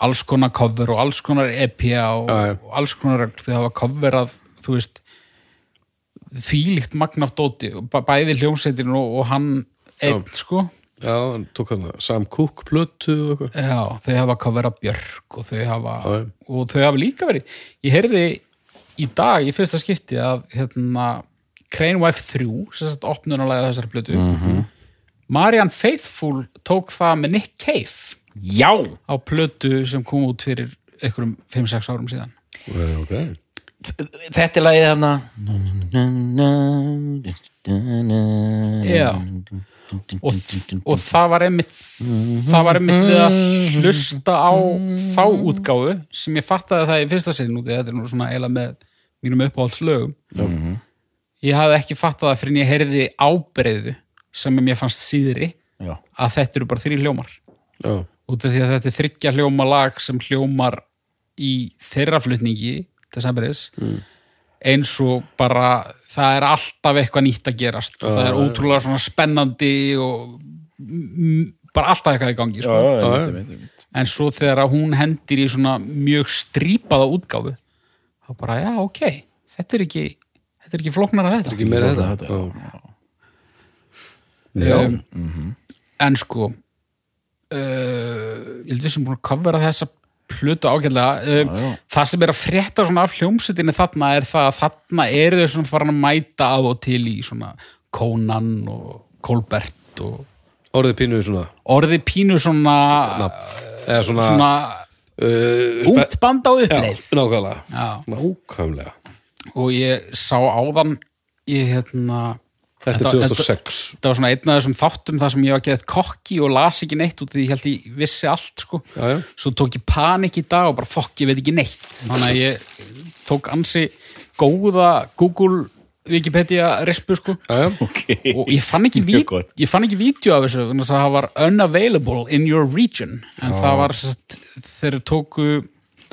alls konar cover og alls konar EPA og, og alls konar þau hafa coverað, þú veist þvílíkt magnátt bæði hljómsveitin og, og hann einn, sko. Já, hann tók hann Sam Cooke plötu og eitthvað. Já, þau hafa kofera Björk og þau hafa og þau hafa líka verið ég heyrði í dag í fyrsta skipti að hérna Crane Wife 3 sem sagt opnunalega þessari plötu. Mhm. Marianne Faithfull tók það með Nick Cave Já! á plötu sem kom út fyrir einhverjum 5-6 árum síðan. Eh, Ok, Þetta er lagið hana Já. Og, og það var einmitt það var einmitt við að hlusta á þá útgáfu sem ég fattaði það í fyrsta sinn út þetta er nú svona eiginlega með mínum uppáhaldslögum. Mhm. ég hafði ekki fattað það fyrir en ég heyrði ábreyðu sem mér fannst síðri Já, að þetta eru bara þrý hljómar. Já, út af því að þetta er þryggja hljóma lag sem hljómar í þeirra flutningi þess aðbyrðis eins og bara það er alltaf eitthvað nýtt að gerast. Og það er ótrúlega svona spennandi og mm, bara alltaf eitthvað í gangi sko. já, Já, já. en svo þegar að hún hendir í svona mjög strípaða útgáfu þá bara, já, ok þetta er ekki, þetta er ekki flóknar að þetta ekki meira Þetta, þetta þetta, Já, já. Um, en sko uh, ég held við sem búin að covera þessa plötu ágætlega um, já. það sem er að frétta svona af hljómsutinni þarna er það að þarna eru þau svona farin að mæta af og til í svona Conan og Colbert og Orðið pínuði svona orðið pínu svona Eða svona, svona uh, ungt band á Já, uppleið nákvæmlega Já. Nákvæmlega og ég sá áðan ég hérna Þetta er 2006 þetta var svona einn af þessum þáttum þar sem ég var geðið kokki og las ekki neitt út því ég held ég vissi allt sko. Já, já, svo tók ég panik í dag og bara fokk, ég veit ekki neitt. Þannig að ég tók ansi góða Google Wikipedia respu sko. Já, já. Ok. Og ég fann ekki, Mjög ví gott. ég fann ekki vídeo af þessu þannig að það var unavailable in your region. En það var þeir tóku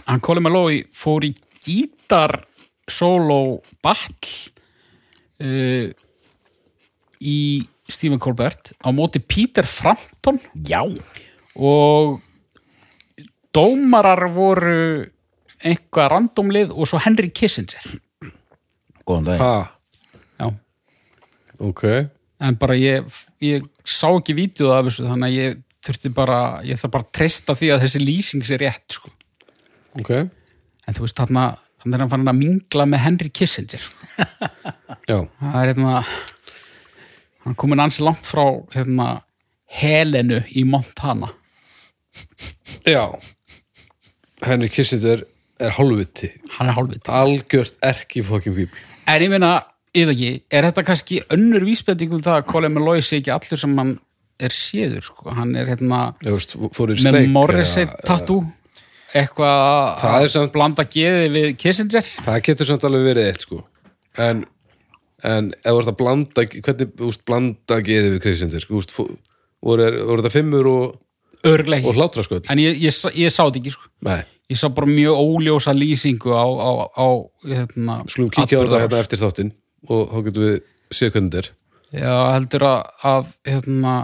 hann Colin Malloy fór í gítar solo battle uh, í Stephen Colbert á móti Peter Frampton. Já, og dómarar voru einhvað randomlið og svo Henry Kissinger. Góðan dag já. Ok. En bara ég, ég sá ekki vídeo af þessu þannig að ég þurfti bara ég þarf bara að treysta því að þessi lýsing sé rétt sko. Ok, en þú veist þarna þannig er hann fann að mingla með Henry Kissinger. Já, það er hérna hann komin ansi langt frá hérna Helenu í Montana. Já. Henry Kissinger er hálfviti. Hann er hálfviti. Algjört erki fokkin fíbl en ég meina, yfir ekki, er þetta kannski önnur vísbending um það að Colin Malloy sé ekki allur sem hann er séður sko. hann er hérna fóruð með Morrissey eða- tattoo. Eitthvað að blanda geði við Kissinger. Það getur samt alveg verið eitt sko. En, en þú ert að blanda Hvernig, þú veist, blanda geði við Kissinger sko, voru, voru þetta fimmur og, örgleiki, og hlátrasköld? en ég, ég, ég sá þetta ekki sko. Nei, ég sá bara mjög óljósa lýsingu á, á, á hérna, skulum kíkja á þetta hérna eftir þáttinn og þá getum við þetta er. Já, heldur að, að hérna,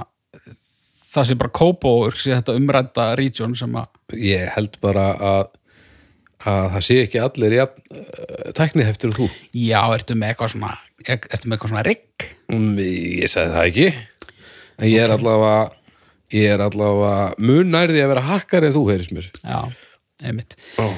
það sé bara kópóur sé þetta umrædda region sem að Ég held bara að að það sé ekki allir ja, uh, tækniheftir og þú. Já, ertu með eitthvað svona ertu með eitthvað svona rigg? Mm, Ég sagði það ekki. En ég er allavega ég er allavega mun nærði að vera hakkar en þú heyrðis mér. Já, einmitt. Oh.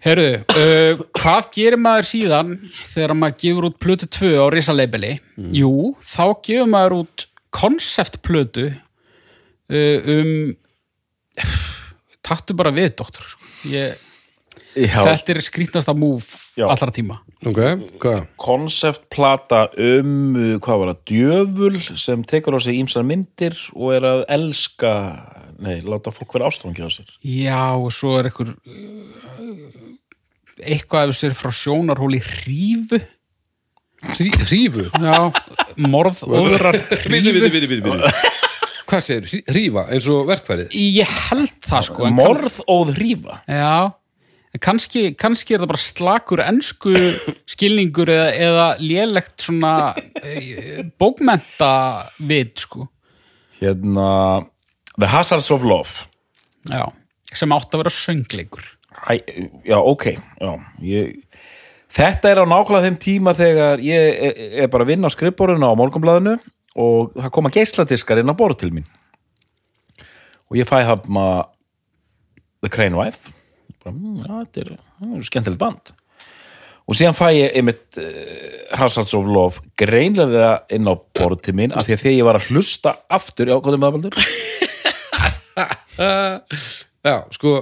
Herru, uh, hvað gerir maður síðan þegar maður gefur út plötu 2 á risalabeli? Jú, þá gefur maður út konceptplötu uh, um *sighs* taktu bara við, doktor sko. ég, Já, þetta er skrýtnasta múf allra tíma Ok, hvað? konceptplata um, uh, hvað var það, djöful sem tekur á sig ímsar myndir og er að elska, nei, láta fólk vera ástofangið á sér. Já, og svo er einhver uh, eitthvað ef þessu er frá sjónarhóli hrífu Hrí- Hrífu? Já, morð, óðurar Bíti, bíti, bíti, bíti, bíti Hvað *laughs* segir? Hrífa eins og verkfærið? Ég held það sko en kann- Morðóð hrífa. Já, en kannski, kannski er það bara slakur ensku skilningur eða, eða lélegt svona e, bókmenta vit sko Hérna, The Hazards of Love. Já, sem átt að vera söngleikur Æ, já, ok, já, ég... Þetta er á nákvæmlega þeim tíma þegar ég er, er bara að vinna á skrifborðinu á morgunblæðinu og það koma geisladiskar inn á borð til mín. og ég fæ hafna The Crane Wife þetta er, er skemmtilegt band og síðan fæ ég einmitt uh, Hazards of Love greinlega inn á borð til mín af því að þegar ég var að hlusta aftur, já, hvað er maðurbaldur? Já, sko,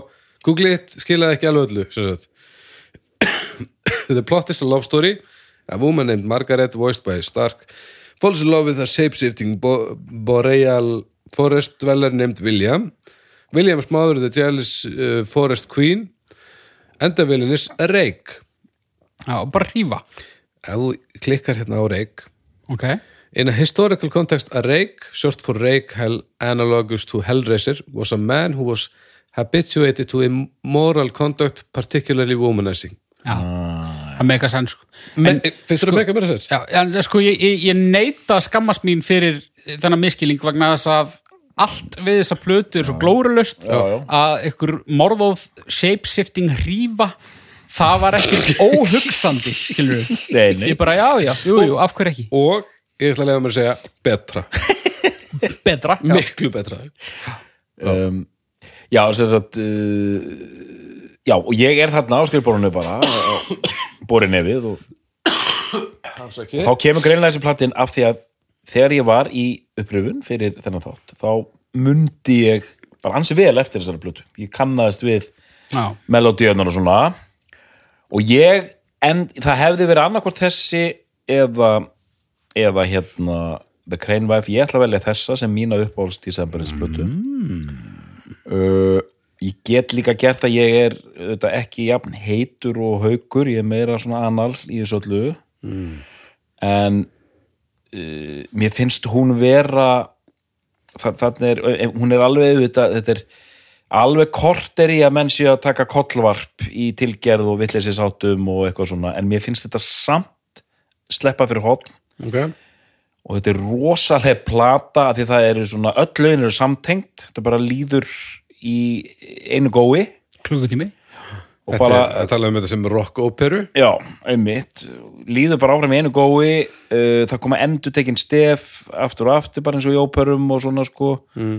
Google it skilaði ekki alveg öllu. *coughs* The plot is a love story A woman named Margaret, voiced by Stark falls in love with a shape-shifting bo boreal forest dweller named William William's mother, the jealous uh, forest queen and the villain is Rake Já, bara hrífa. Ef þú klikkar hérna á Rake Ok, In a historical context, a rake, short for rake, hell, analogous to Hellraiser, was a man who was habituated to immoral conduct, particularly womanizing. já. Það með eitthvað sann sko. Finnst þú það mega meira sens? Já, en sko ég, ég, ég neita skammast mín fyrir þennan miskilling vegna þess að allt við þessa plötu er svo já. að ykkur morðóð shapeshifting hrífa það var ekki *laughs* óhugsandi skilur við, Nei, nei. ég bara já, já, jú, jú, af hverju ekki Og, ég ætla að lega mér að segja, betra. *laughs* betra, já, Miklu betra. um, já, sem sagt uh, já, og ég er þarna á skrifborinu bara *coughs* borin nefið og þá kemur greinlega þessi plattin af því að þegar ég var í uppröfun fyrir þennan þátt, þá mundi ég bara ansi vel eftir þessari plötu. Ég kannaðist við melodíunar og svona. Og ég, en það hefði verið annarkvort þessi eða eða hérna The Crane Wife, ég ætla að velja þessa sem mína uppáhalds í Semberisplötu uh, ég get líka gert að ég er þetta, ekki jafn heitur og haukur. Ég er meira svona anal í þessu öllu. En uh, mér finnst hún vera þa- þarna er, eh, hún er alveg auðvitað, þetta er alveg kort er í að menn sé að taka kollvarp í tilgerð og vitleysisáttum og eitthvað svona, en mér finnst þetta samt sleppa fyrir hotn Ok. og þetta er rosalega plata af því það eru svona öll lögin eru samtengt þetta bara líður í einu gói. Klukkutími og Þetta bara, er að tala um þetta sem rock-óperu. já, einmitt líður bara áfram í einu gói uh, það koma endur tekin stef aftur og aftur bara eins og í óperum og svona sko mm.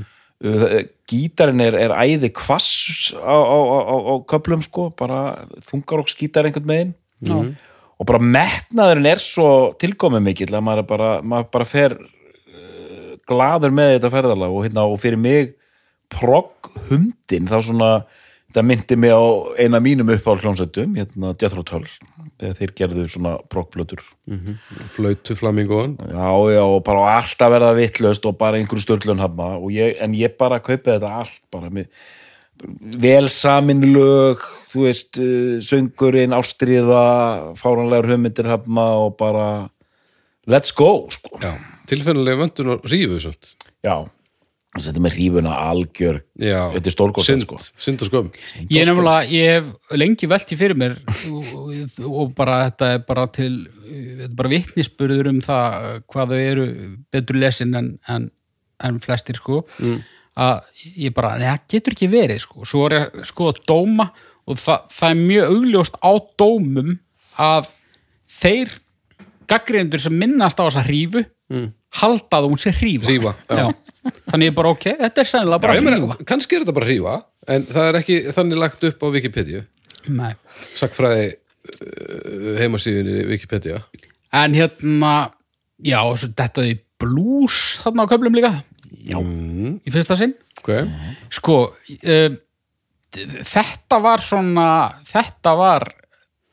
uh, gítarinn er, er æði kvass á, á, á, á, köplum sko, bara þungarokks gítar einhvern megin Já. og bara metnaðurinn er svo tilkomið mikill að maður, bara, maður bara fer uh, gladur með þetta ferðalag og, hérna, og fyrir mig progg hundin þá svona það myndi mig á eina mínum uppáhald hljónsættum, hérna Jethro Tull þegar þeir gerðu svona proggblötur Flautu flamingoan. já, já, og bara alltaf verða vitlaust og bara einhverju störlun ég, en ég bara kaupi þetta allt bara með vel samin lög þú veist, uh, söngurinn ástriða, fáranlegar hugmyndir hafna og bara let's go, sko. Tilfennilega vöndun og rífu, já, þetta með hrífuna algjör Já. Þetta er stórkostlegt, Synd, sko. synd og skömm. Ég er nefnilega, ég hef lengi velti fyrir mér og, og bara þetta er bara til, þetta er bara vitnisburður um það hvað þau eru betur lesin en, en, en flestir sko að ég bara, það getur ekki verið sko, svo er ég sko að dóma og það, það er mjög augljóst á dómum að þeir gaggrindur sem minnast á þessa hrífu halda að hún sé hrífa Hrífa, já. Þannig ég bara ok, þetta er sennilega bara hrífa kannski er þetta bara hrífa, en það er ekki þannig lagt upp á Wikipedia. Nei. Sackfræði uh, heimasíðunni Wikipedia. En hérna, já, þetta í blues þarna á köflum líka. Já. Í fyrsta sinn. Ok. Sko, uh, þetta var svona, þetta var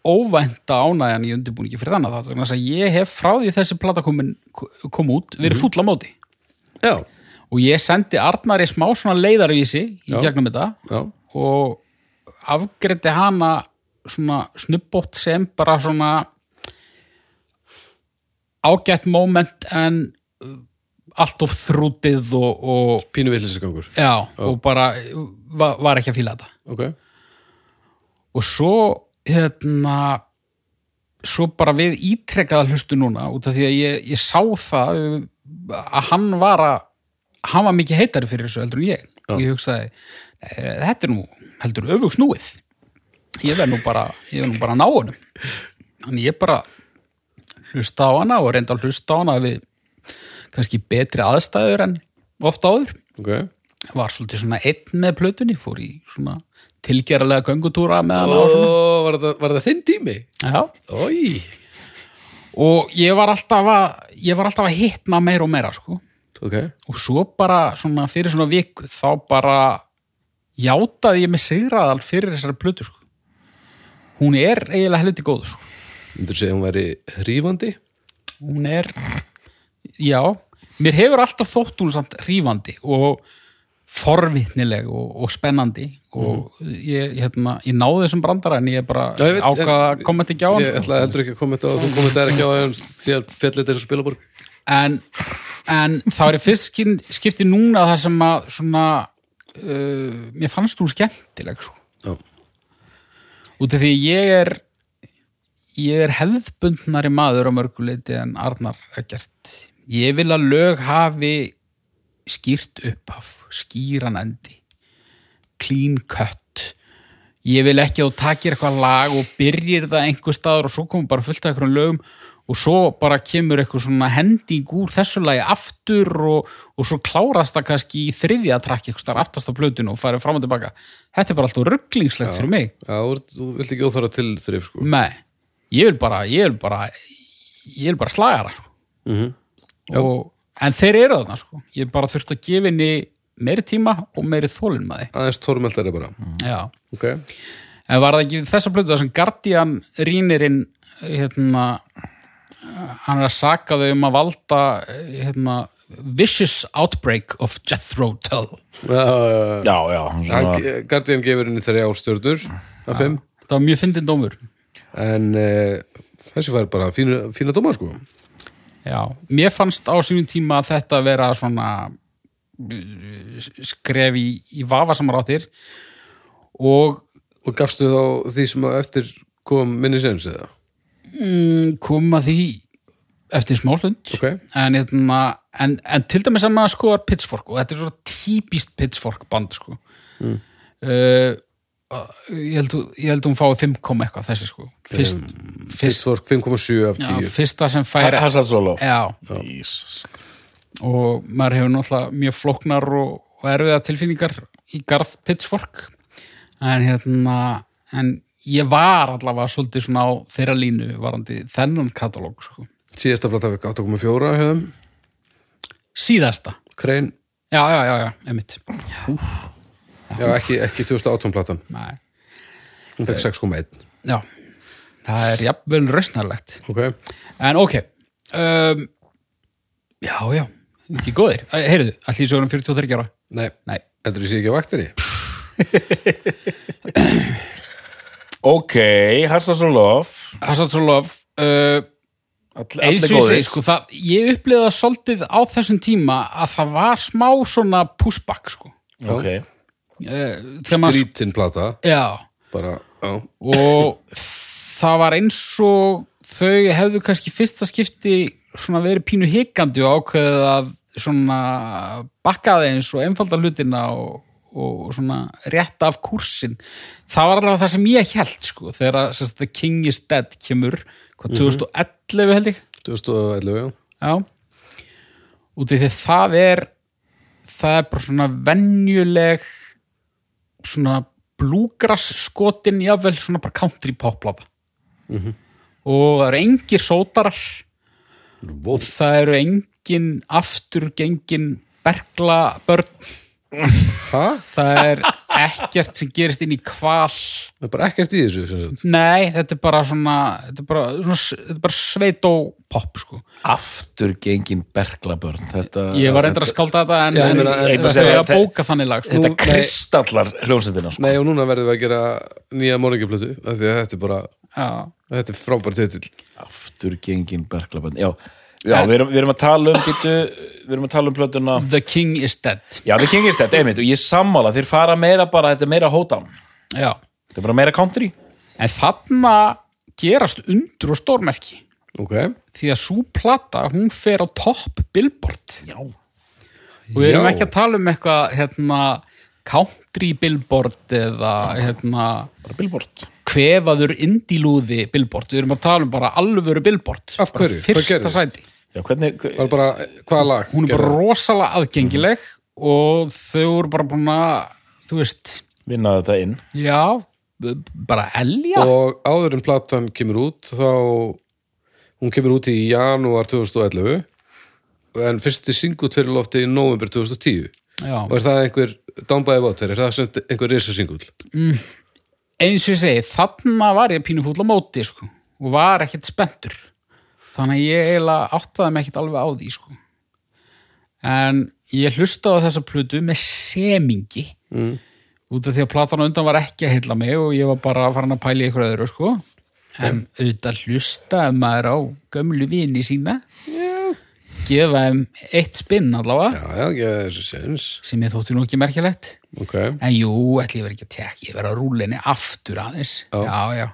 óvænta ánægjan í undirbúningi fyrir þannig að ég hef frá því þessi plata komin, kom út verið fúll á móti Já, og ég sendi Arnari smá svona leiðarvísi í Já. gegnum þetta já, og afgreiti hana svona snubbótt sem bara svona ágætt moment en uh, allt of þrútið og, og pínu villisegangur. já, og bara var, var ekki að fíla þetta Ok. og svo hérna svo bara við ítrekkaða hlustu núna út af því að ég, ég sá það uh, að hann var að hann var mikið heitari fyrir þessu heldur en ég og ég hugsaði, "Eh, þetta er nú heldur öfugs núið ég verð nú bara, ég verð nú bara að ná honum þannig ég bara hlusta á hana og reynda að hlusta á hana við kannski betri aðstæður en ofta áður Ok. var svolítið svona einn með plötunni, fór í svona tilgerðarlega göngutúra með hana og svona. var það, var það þinn tími? Já, Ói, og ég var alltaf að ég var alltaf að hitna meira og meira sko. Ok og svo bara svona fyrir svona viku þá bara játaði ég mig sigraðal fyrir þessari plötu sko. hún er eiginlega helviti góð sko. Myndur segja að hún væri hrífandi? hún er já, mér hefur alltaf þótt hún samt hrífandi og forvitnileg og, og spennandi og ég, hérna, ég náði þessum brandara en ég bara ég veit, ákvaða að koma ekki á hann Ég sko. ætla heldur ekki að kommenta á þú kommentaðir ekki á það því að fjallið þessu spilaborg en, en var í fyrst skipti núna það sem að svona uh, mér fannst hún skemmtileg sko. Út af því ég er ég er hefðbundnari maður á mörguleiti en Arnar er gert ég vil að lög hafi skýrt upphaf skýran endi. Clean cut. Ég vil ekki að þú takir eitthvað lag og byrjir það einhver staður og svo komum bara fullt af einhverjum lögum og svo bara kemur eitthvað svona hending úr þessu lagi aftur og, og svo klárast það kannski í þriðja trakk eitthvað starf aftast á plötinu og farið fram og tilbaka. Þetta er bara alltaf rugglingslegt fyrir mig. Já þú, vilt ekki óþára til þrif sko. Nei, ég vil bara ég vil bara ég vil bara slaga það sko. Mhm. og, en þeir eru þarna sko. ég bara þurft að gefa henni meiri tíma og meiri þólinn með Aðeins tormeldari bara. Já. Ok, en var það ekki þessa plötu þar sem Guardian rínirinn hérna hann er að saka þau um að valda hérna, vicious outbreak of Jethro Tull. Já, já, já. Hann- Guardian gefur henni þrjá stjörnur af fimm. Það var mjög fyndin dómur. En uh, þessi fær bara fína, fína dóma sko. Já, mér fannst á sínum tíma að þetta vera svona uh, skref í, í vafasamar áttir. Og og gafstu þá því sem að eftir kom minni sens eða? Mm, kom að því eftir smástund ok, en, hérna, en, en til dæmis að maður skoðar Pitchfork og þetta er svo típist Pitchfork band sko. Mm. ég, held, þú- ég held hún fái 5 kom eitthvað þessi sko. Fyrst, fyrst, Pitchfork 5,7 af já, 10 fyrsta sem fær Hazard Solo. Já, Jesus. og maður hefur náttúrulega mjög flóknar og, og erfiða tilfinningar í garð Pitchfork. En hérna en ég var allavega svolítið svona á þeirra línu varandi þennan katalóg sko. Síðasta plata við 8,4 hefðum síðasta? Krein, já, já, já, já, einmitt. Já ekki, ekki 2018 platan. Nei. hún fekk 6,1 já, það er jafnvel rausnarlegt. Ok, en ok. Um, já, já, ekki góðir. Heyrðu, allir svo erum 43 ára? Nei, nei, heldur þú sé ekki á vaktinni? *laughs* Ok, Hazard Solo Hazard of Love uh, All, eins og ég segi, sko, það, ég upplifði það svolítið á þessum tíma að það var smá svona pushback, sko. Ok, Uh, þegar maður- skrítin plata. Já, bara, já, og það var eins og þau hefðu kannski fyrsta skipti svona verið pínu hikandi og ákveðið að svona bakkaði eins og einfalda hlutina og, og svona rétt af kursin. Það var allavega það sem ég held, sko, þegar að The King is Dead kemur, hvað, 2011 held ég? 2011 já. Já. Út af því það er það er bara svona venjuleg svona blúgrass skotin jafnvel svona bara country poplata og það eru engir sótarar. Vó, það eru engin afturgengin bergla börn ha? það er ekkert sem gerist inn í kval það er bara ekkert í þessu sem sagt. nei, þetta er bara svona þetta er bara, svona, þetta er bara sveit og pop sko aftur gengin berglabörn Þetta, Ég var reyndar að skálda þetta en, Já, ég en meina, en- var en- að bóka þannig lag sko. Þetta Nú, kristallar hljómsveitina sko. nei og núna verðum við að gera nýja morgingplötu af því að þetta er bara Já, þetta er frábær titill Aftur gengin berglabörn Já, já við, erum, við erum að tala um býtu, Við erum að tala um plötuna. The King is Dead. Já, við kengist þetta, einmitt Og ég sammála, þeir fara meira bara Þetta er meira hótan Já. Þetta er bara meira country. En þarna gerast undur og stórmerki. Ok, því að svo plata, hún fer á topp billboard. Já. Og við erum Já. ekki að tala um eitthvað hérna, country billboard eða hérna, Bara billboard. kvefaður indílúði billboard, við erum að tala um bara alvöru billboard. Af hverju? Hvað sæti Já, hvernig var bara, hvaða lag? Hún er bara rosalega aðgengileg og þau voru bara búin að þú veist, vinna þetta inn. já bara elja. Og áður en platan kemur út þá hún kemur út í janúar 2011 en fyrsti singut fyrir lofti í november 2010 já. og er það einhver a Water, er það einhver risa singull eins og ég segi, þarna var ég pínu fúll á móti sko, og var ekkert spenntur þannig að ég eiginlega áttaði mig ekkert alveg á því sko. en ég hlustaði á þessa plötu með semingi mm. út af því að platan á undan var ekki að heilla mig og ég var bara að fara að pæla í ykkur öðru sko. en auðvitað hlustaði maður á gömlu vini sína gefa þeim eitt spinn allavega sens sem ég þótti nú ekki merkilegt ok, En jú, ætli ég verið ekki að tekja, ég verið að rúla henni aftur aðeins. Já. Já, já.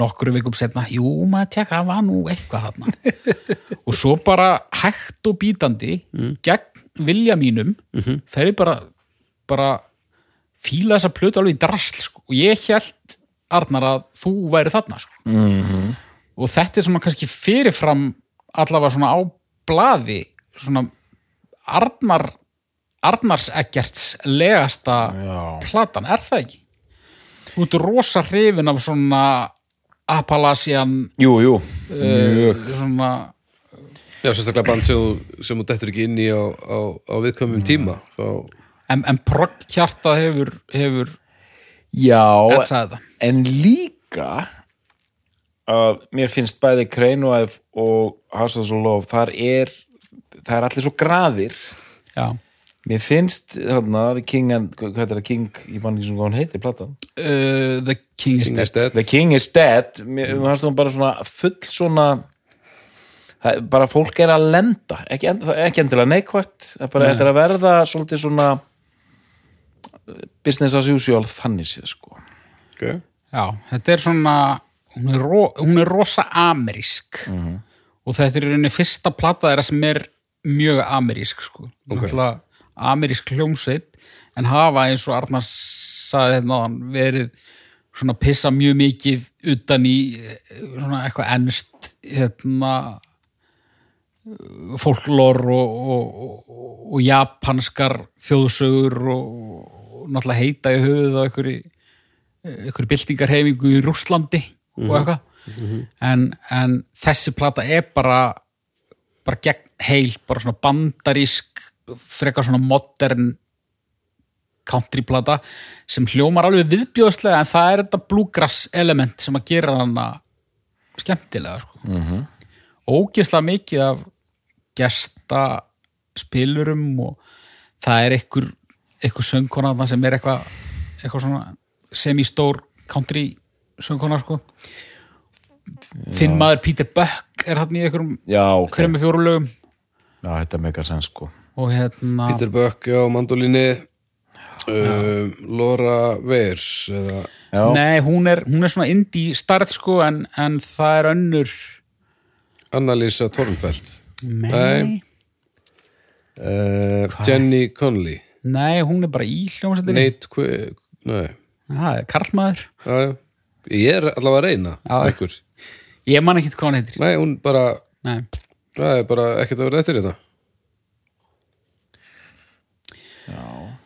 Nokkru vikum setna, jú, maður tekja, það var nú eitthvað þarna. *laughs* og svo bara hægt og bítandi, gegn vilja mínum, Mhm. fer ég bara, bara fíla þessa plötu alveg í drasl, sko. Og ég held, Arnar, að þú væri þarna, sko. mm Og þetta er svona kannski fyrirfram allavega svona á blaði, svona Arnar, Arnars Eggerts legasta já, platan, er það ekki? Þú ert rosa hrifin af svona Appalachian jú, jú. uh, svona, já, sérstaklega band sem, þú- sem þú dettur ekki inn í á, á, á viðkvæmum tíma þá, en, en progg hjarta hefur, hefur já, en líka að mér finnst bæði Kreinvæf og House of Love þar er það er allir svo graðir. Já. Mér finnst þarna The King and, hvað er það King, ég mann ekki sem hvað hann heitir platan Uh, the King is King Dead is Dead. The King is Dead mér mm. fannst hún bara svona full svona bara fólk er að lenda ekki, ekki endilega er bara þetta er að verða svolítið svona uh, business as usual þannig séð sko ok, Já, þetta er svona hún er, ro, hún er rosa amerísk og þetta er í rauninni fyrsta plata þeirra sem er mjög amerísk sko. Ok. okay. Amerísk hljómsveit en hafa eins og Arnar saði hérna verið svona pissa mjög mikið utan í eh, svona eitthvað ennst hérna folklor og, og, og, og japanskar þjóðsögur og, náttúrulega heita í höfuð á einhverju einhverju byltingarhefingu í Rússlandi og eitthvað. En, en þessi plata er bara bara gegn heil, bara svona bandarísk frekar svona modern countryplata sem hljómar alveg viðbjóðslega en það er þetta bluegrass element sem að gera hana skemmtilega sko. mm -hmm. ógeðslega mikið af gesta spilurum og það er einhver, einhver söngkona sem er eitthvað svona semi-stór country söngkona sko. Þinn maður Peter Buck er hann í einhverjum já, ok, þreim með fjóru lögum. Já, þetta meikar sens sko og hérna Peter Buck á mandolíni um, Laura Weirs eða Nei, hún er, hún er svona indie starð sko en, en það er önnur. Annalisa Tornfeld Nei, Nei. uh, Jenny Conley Nei, hún er bara í hljómsættinni Nate Qu Nei, Það er karlmaður. Já, já. Ég er allavega að reyna Já. Ég man ekki hvað hann heitir. Nei, hún bara Nei. Það er bara ekkert að vera eftir þetta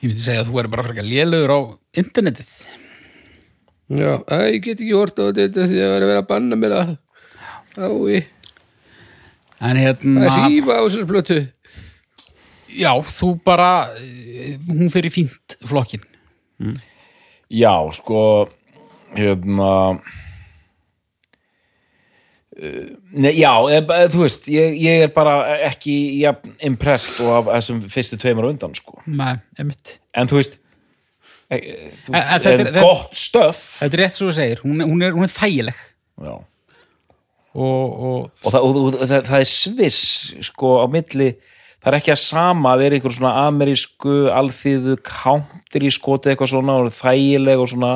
Ég myndi segja að þú er bara frekar lélugur á internetið. Já, æ, ég get ekki hort á þetta því að það er að vera að banna mér að Ái, En að hérna, hrífa á þessar plötu. Já, þú bara hún í fínt flokkin já, sko hérna Nei, já, eh, þú veist ég, ég er bara ekki ja, impressed og af þessum fyrstu tveimur á undan sko. Nei, emitt en þú veist e, þú En- en veist, þetta er- gott stöf Þetta er rétt svo þú segir, hún hún hún er þægileg. Já. Og, og og, það, og, og það, það er sviss sko á milli. Það er ekki að sama að vera einhver svona amerísku alþýðu country skotið eitthvað svona og þægileg og svona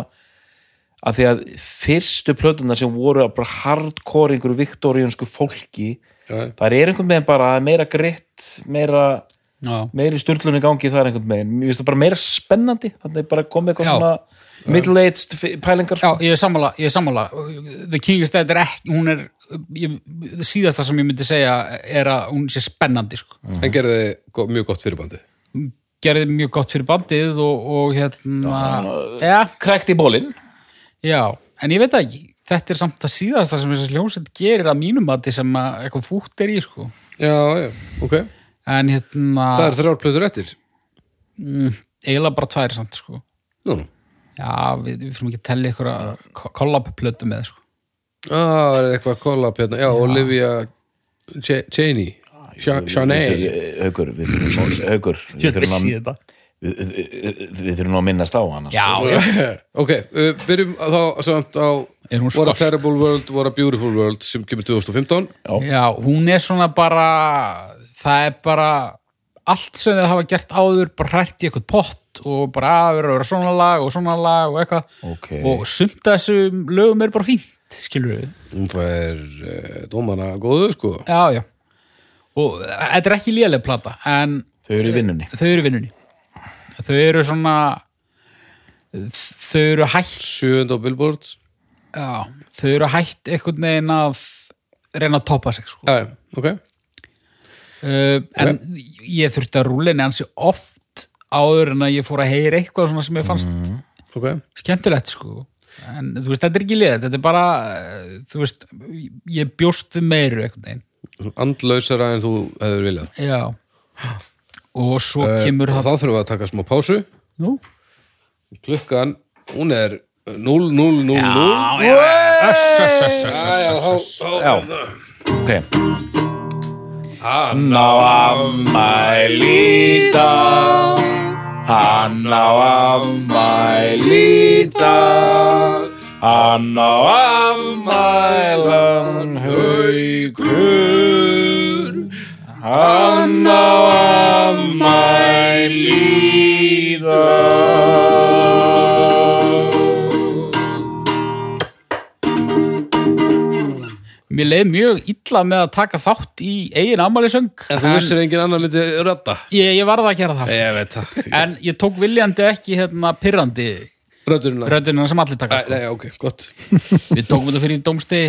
að því að fyrstu plötunar sem voru bara hardcore einhverju viktoríunsku fólki Já, það er einhvern veginn bara meira gritt meira, já, meiri styrlunni gangi það er einhvern veginn, mér finnst það bara meira spennandi þannig er bara komið eitthvað Já. svona middle-aged pælingar já, sko. ég er sammála, ég er sammála. The King is Dead er ekki, hún er ég, síðasta sem ég myndi segja er að hún sé spennandi sko. en gerði go- mjög gott fyrirbandi gerði mjög gott fyrir bandið og, og hérna já, Krækt í bólinn já, en ég veit það ekki. Þetta er samt að síðasta sem þessi hljómsveit gerir að mínum mati sem að eitthvað fútt er í sko. Já, já, ok. En hérna Það er þrjár plötur eftir. Mm, eiginlega bara tvær samt sko. Nú, nú. Já, við, við fyrir ekki að tella ykkur að kollab-plötu með sko. Ah, það er eitthvað collab hérna. Já, Olivia Ch- Cheney. Sha- Shanae. Haukur, við þurfum að- Haukur, við þurfum að við, við, við þurfum nú að minnast á hana já, sko. já, *laughs* Ok, uh, byrjum þá samt á er hún What a Terrible World, What a Beautiful World sem kemur 2015 já, hún er svona bara það er bara allt sem þau hafa gert áður bara hrætt í eitthvað pott og bara að vera að vera svona lag og svona lag og eitthvað. Ok. og sumt af þessum lögum er bara fínt skilur við, Hún fær uh, dómana góðu, sko. Já, já. Og þetta er ekki léleg plata en Þau eru í vinnunni. þau eru í vinnunni þau eru svona þau eru hætt Sjöund á Billboard. Já, þau eru hætt einhvern veginn að reyna að toppa sig sko. Já, ok. Uh, en ég þurfti að rúlinni hansi oft áður en að ég fór að heyra eitthvað svona sem ég fannst Ok, skemmtilegt sko. En þú veist, þetta er ekki liðið, þetta er bara þú veist, ég bjóst við meiru einhvern veginn, andlausara en þú hefur viljað. Já og svo Eh, kemur og það Þá þurfum við að taka smá pásu. Nú, Klukkan, hún er 0, 0, 0, 0 já, já, öss, öss, öss, öss, Já, já, öss, öss. þá- Já, ok. Hann á afmæli í dag Hann á afmæli í dag Hann á afmælan haukur Hann á afmæli í dag mér leið mjög illa með að taka þátt í eigin afmælisöng En þú vissir engin annar myndi rödda? Ég, ég varði að gera það sko. Ég veit það. En ég tók viljandi ekki hérna pirrandi Röddurinn röddina sem allir taka sko. Nei, ok, gott *laughs* við tókum þetta fyrir dómsti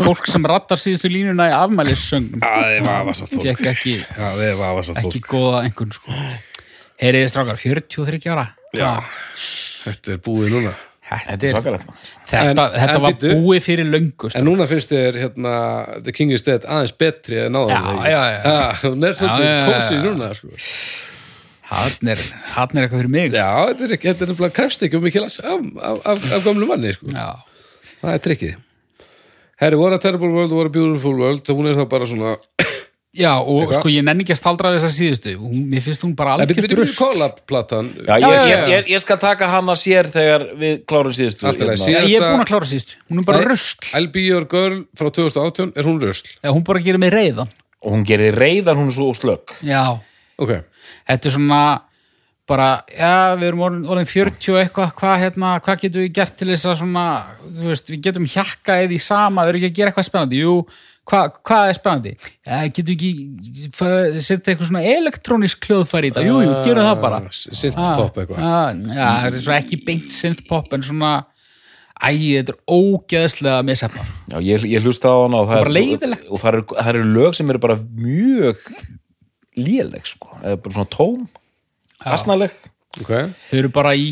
fólk sem rattar síðustu línuna í afmælissöngum Það er vafasamt fólk fekk ekki, Já, það er vafasamt ekki fólk góða einhvern sko. heyriði strákar, 43 ára Já, þetta er búið núna Þetta er svakalegt maður. þetta, En- þetta en var bíddu. búið fyrir löngu En núna finnst þér hérna The King is Dead aðeins betri en áður Já, ekki? já, já. Hún er svolítið Já, já, já, kósið já. núna sko. Hann er, hann er eitthvað fyrir mig Já, þetta er, ekki- þetta er krefst ekki um mikil af, af, af, af gamlu manni sko. Já. Það er trikkið. Herri, What a Terrible World, What a Beautiful World. Þá hún er þá bara svona Já, og Eitthvað? sko ég nenni ekki að staldra við þessa síðustu. Hún, mér finnst hún bara Nei, algjört byrju, byrju, rust Collab-platan Já, ég, skal taka hana sér þegar við klárum síðustu. Allt í lagi, hérna. síðan- Ég er síðasta- búin að klára síðustu, hún er bara I'll Be Your Girl frá 2018 er hún rusl. Já, hún bara gerir mig reyðan og hún gerir reyðan hún er svo slögg Já, Ok, þetta er svona bara, já, við erum orðin, orðin 40 og eitthvað, hvað hérna, hvað getum við gert til þess að svona, þú veist, við getum hjakka eða í sama, við erum ekki að gera eitthvað spennandi? Jú, hvað, hvað er spennandi? Já, getum við ekki fara- setja eitthvað svona elektrónisk hljóðfæri í þetta, jú, jú, gerum það bara. Synthpop eitthvað. ah, Já, það er svo ekki beint synthpop en svona Æ, þetta er ógeðslega misefna Já, ég, ég hlusta á hana og það, Bara leiðinlegt. og það, eru, það eru lög sem eru bara mjög léleg sko, eða bara svona tóm asnaleg. Ok, Þau eru bara í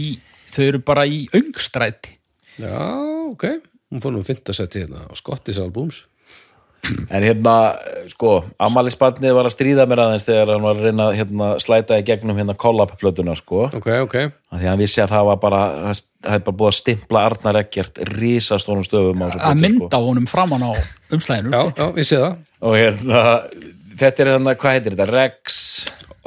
þau eru bara í öngstræti. Já, ok. Hún fór nú að finna sett hérna á Scottish Albums. En hérna, sko, Amalisbarnið var að stríða mér aðeins þegar hann var að reyna að hérna, slæta í gegnum hérna collab-plötuna sko, Ok, ok. Af því að hann vissi að það var bara það er bara búið að stimpla Arnar Ekkert risastónum stöfum á þessu að plötu, mynda honum framan á umslæðinu Já, já, ég sé það. Og hérna þetta er hérna, hvað heitir þetta, Rex?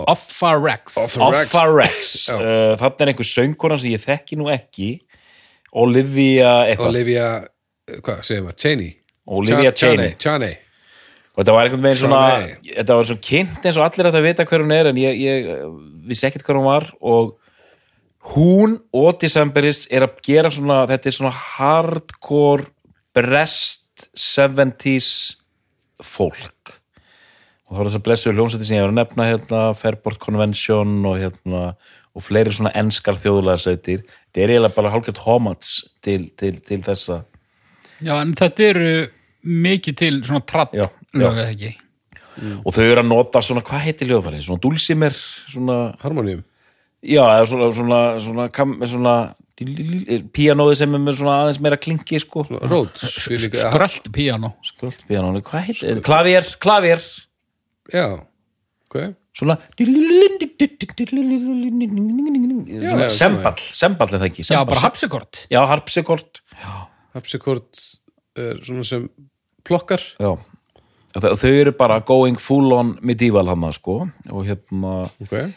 Offa Rex Offa- Rex. Uh, þarna er einhver söngkona sem ég þekki nú ekki. Olivia eitthvað. Olivia, eh, hvað segir maður, Cheney? Olivia Cheney. Chaney og þetta var einhvern veginn svona þetta var svona kynnt eins og allir að það vita hver hún er en ég, ég eh, vissi ekkert hver hún var. Og hún og Decemberist er að gera svona þetta er svona hardcore breast 70s fólk og það var þess að blessu hljómsætti sem ég var að nefna hérna, Fairport Convention og hérna og fleiri svona enskar þjóðlega sveitir þetta er eiginlega bara hálfgett homage til, til, til þessa. Já, en þetta eru mikið til svona tratt Já, lög eða ekki? Og þau eru að nota svona, hvað heitir hljóðfæri svona dulcimer, svona Harmonium já, eða svona svona, svona, kam, svona píanóði sem er með svona aðeins meira klingi sko, líka- skröld píano skröld píanóði, hvað heitir klavér, klavér Já, ok. Svona semball, semball er það ekki já, semball. bara hapsikort já, harpsikort. Harpsichord er svona sem plokkar. Já. Og þau- eru bara going full on medieval hann sko. Og hérna Ok.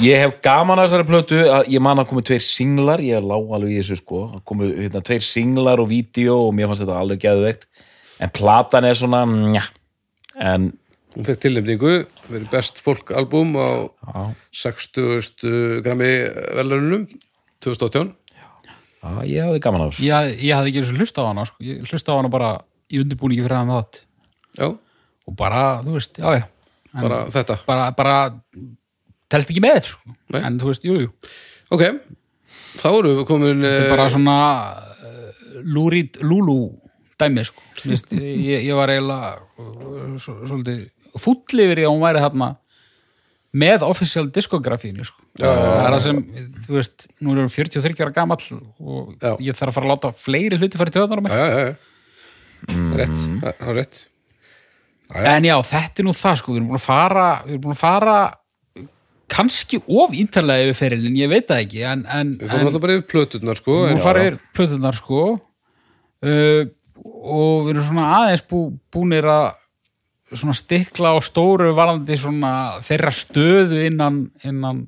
Ég hef gaman að þessari plötu að ég man að komi tveir singlar, ég lá alveg í þessu sko, að komi hérna, tveir singlar og vídeo og mér fannst þetta alveg geðveikt. En platan er svona nja, en Hún fekk tilnefningu, verið best fólkalbum á já, 60. grammi velunum 2018 já, ég hafði gaman að þessu ég, ég hafði ekki eins og hlusta á hana sko. ég hlusta á hana bara í undirbúningi fyrir þann þátt Já, og bara, þú veist, já, já bara þetta bara, bara telst ekki með sko. Nei. en þú veist, jú, jú Ok, þá erum við komin þetta er eh, bara svona uh, lúrít, lúlú dæmi, sko Vist, ég, ég var eiginlega uh, svo- svolítið fúll yfir því að hún væri þarna með official diskografínu sko. Það er það sem, þú veist nú erum við 43 ára gamall og Já. ég þarf að fara að láta fleiri hluti fara í töðunar á mig. Já, já, já, já Rétt, það er rétt. Já. en já, þetta er nú það sko við erum búin að fara, við erum búin að fara kannski of íntarlega yfir ferilin, ég veit það ekki en, en, Við fórum alltaf bara yfir plöturnar sko Nú en, fara yfir plötunar sko. Uh, og við erum svona aðeins bú, búnir að svona stikla á stóru varandi svona þeirra stöðu innan, innan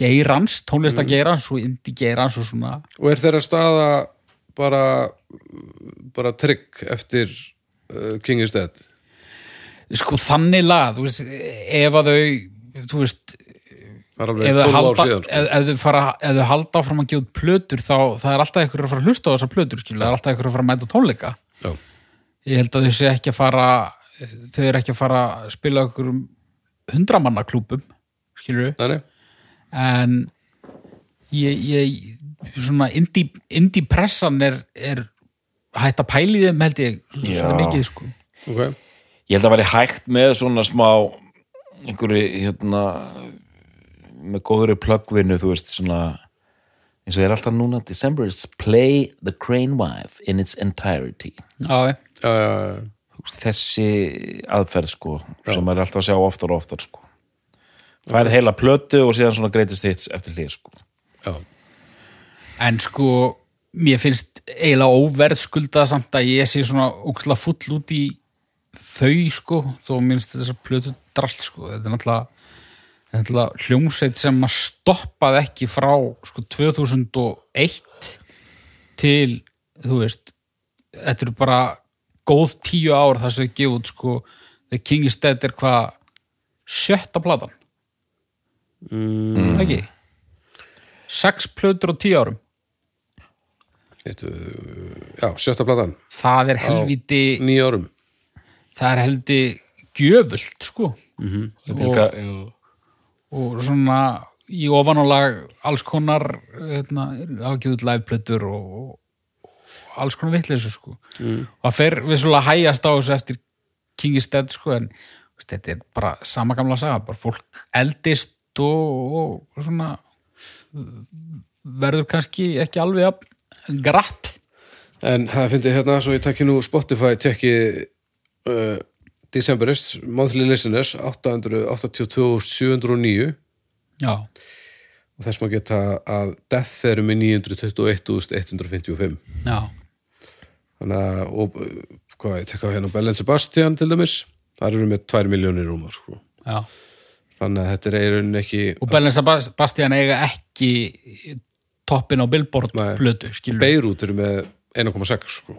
geirans, tónlista geirans og indi geirans og svona. Og er þeirra staða bara bara trygg eftir uh, King is Dead? Sko þannig þú veist ef að þau, þú veist ef þau 12 halda, sko. halda áfram að gefa út plötur þá það er alltaf einhverjur að fara að hlusta á þessar plötur skilur, það er alltaf einhverjur að fara að mæta tónleika. Já, ég held að þau sé ekki að fara þau eru ekki að fara að spila okkur um hundramannaklúbum skilur við, en ég, ég svona indie, indie pressan er, er hætt að pæli þeim held ég mikið sko. Ok, Ég held að væri hægt með svona smá einhverju hérna með góðri plöggvinnu, þú veist svona eins og ég er alltaf núna December's play the crane wife in its entirety. Já, já, já, þessi aðferð sko sem maður er alltaf að sjá oftar og oftar sko. Færið heila plötu og síðan svona greatest hits eftir hlýr sko. Já, en sko mér finnst eiginlega óverðskulda samt að ég sé svona ógæslega full út í þau sko þó minnst þessar plötu dralt sko. Þetta er náttúrulega, þetta er náttúrulega hljómsveit sem að stoppaði ekki frá sko 2001 til þú veist þetta eru bara góð tíu ár þar sem þau gefa út sko The King is Dead er hvað sjötta platan? Mm. ekki? Sex plötur á tíu árum. Eitt, uh, já sjötta platan. Það er helviti Nýja árum. Það er heldi gjöfult sko. Líka, og svona í ofanálag alls konar hérna, afgjöfut liveplötur og, og alls konar vitleysu sko. Mm. og það fer vissulega að hægjast á þessu eftir King is Dead sko en veist, þetta er bara sama gamla saga bara fólk eldist og, og svona verður kannski ekki alveg að gratt. En það finnst ég hérna, svo ég takki nú Spotify tekki uh, Decemberist, monthly listeners 882.709 já, og þess maður geta að Death eru með 921.155 já, þannig að og, hvað, ég tekka hérna Bellen Sebastian til dæmis, þar eru með 2 miljónir rúmar sko. þannig að þetta er rauninni ekki og Belen Sebastian eiga ekki toppin á Billboard skilur Beirut eru með 1,6 sko.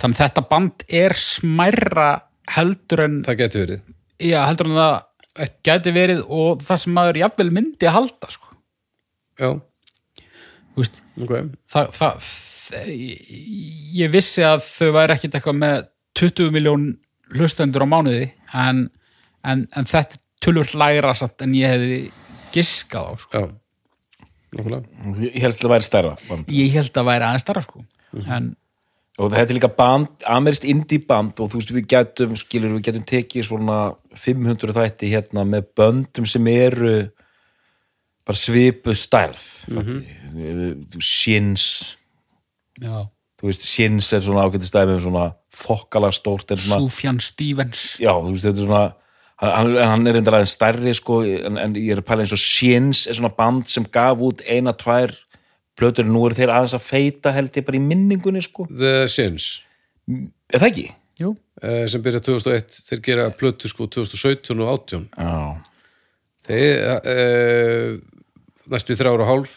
Þannig að þetta band er smærra heldur en það geti verið. Já, heldur en það gæti verið og það sem maður jafnvel myndi að halda sko. já, Þú veist, ok. það, það, það ég vissi að þau væri ekkit eitthvað með 20 miljón hlustendur á mánuði en, en, en þetta er tölvöld lægra satt en ég hefði giskað á sko. ég helst að það væri stærra band. ég held að væri aðeins starra sko. en og þetta er líka band, amerist indie band og þú veist við getum, skilur við getum tekið svona 500 þætti hérna með böndum sem eru bara svipu stærð mm -hmm. Shins Já. þú veist, Shins er svona ágæti stæmi með svona þokkala stórt Sufjan Stevens. Já, þú veist, þetta er svona hann, hann- hann er reyndar aðeins stærri sko, en, en ég er að pæla eins og Shins er svona band sem gaf út eina, tvær plötur, nú eru þeir aðeins að feita held ég bara í minningunni sko. The Sins er það ekki? Jú. eh, sem byrja 2001, þeir gera plötu sko 2017 og 18 Já, þeir eh, næstu þrjára og hálf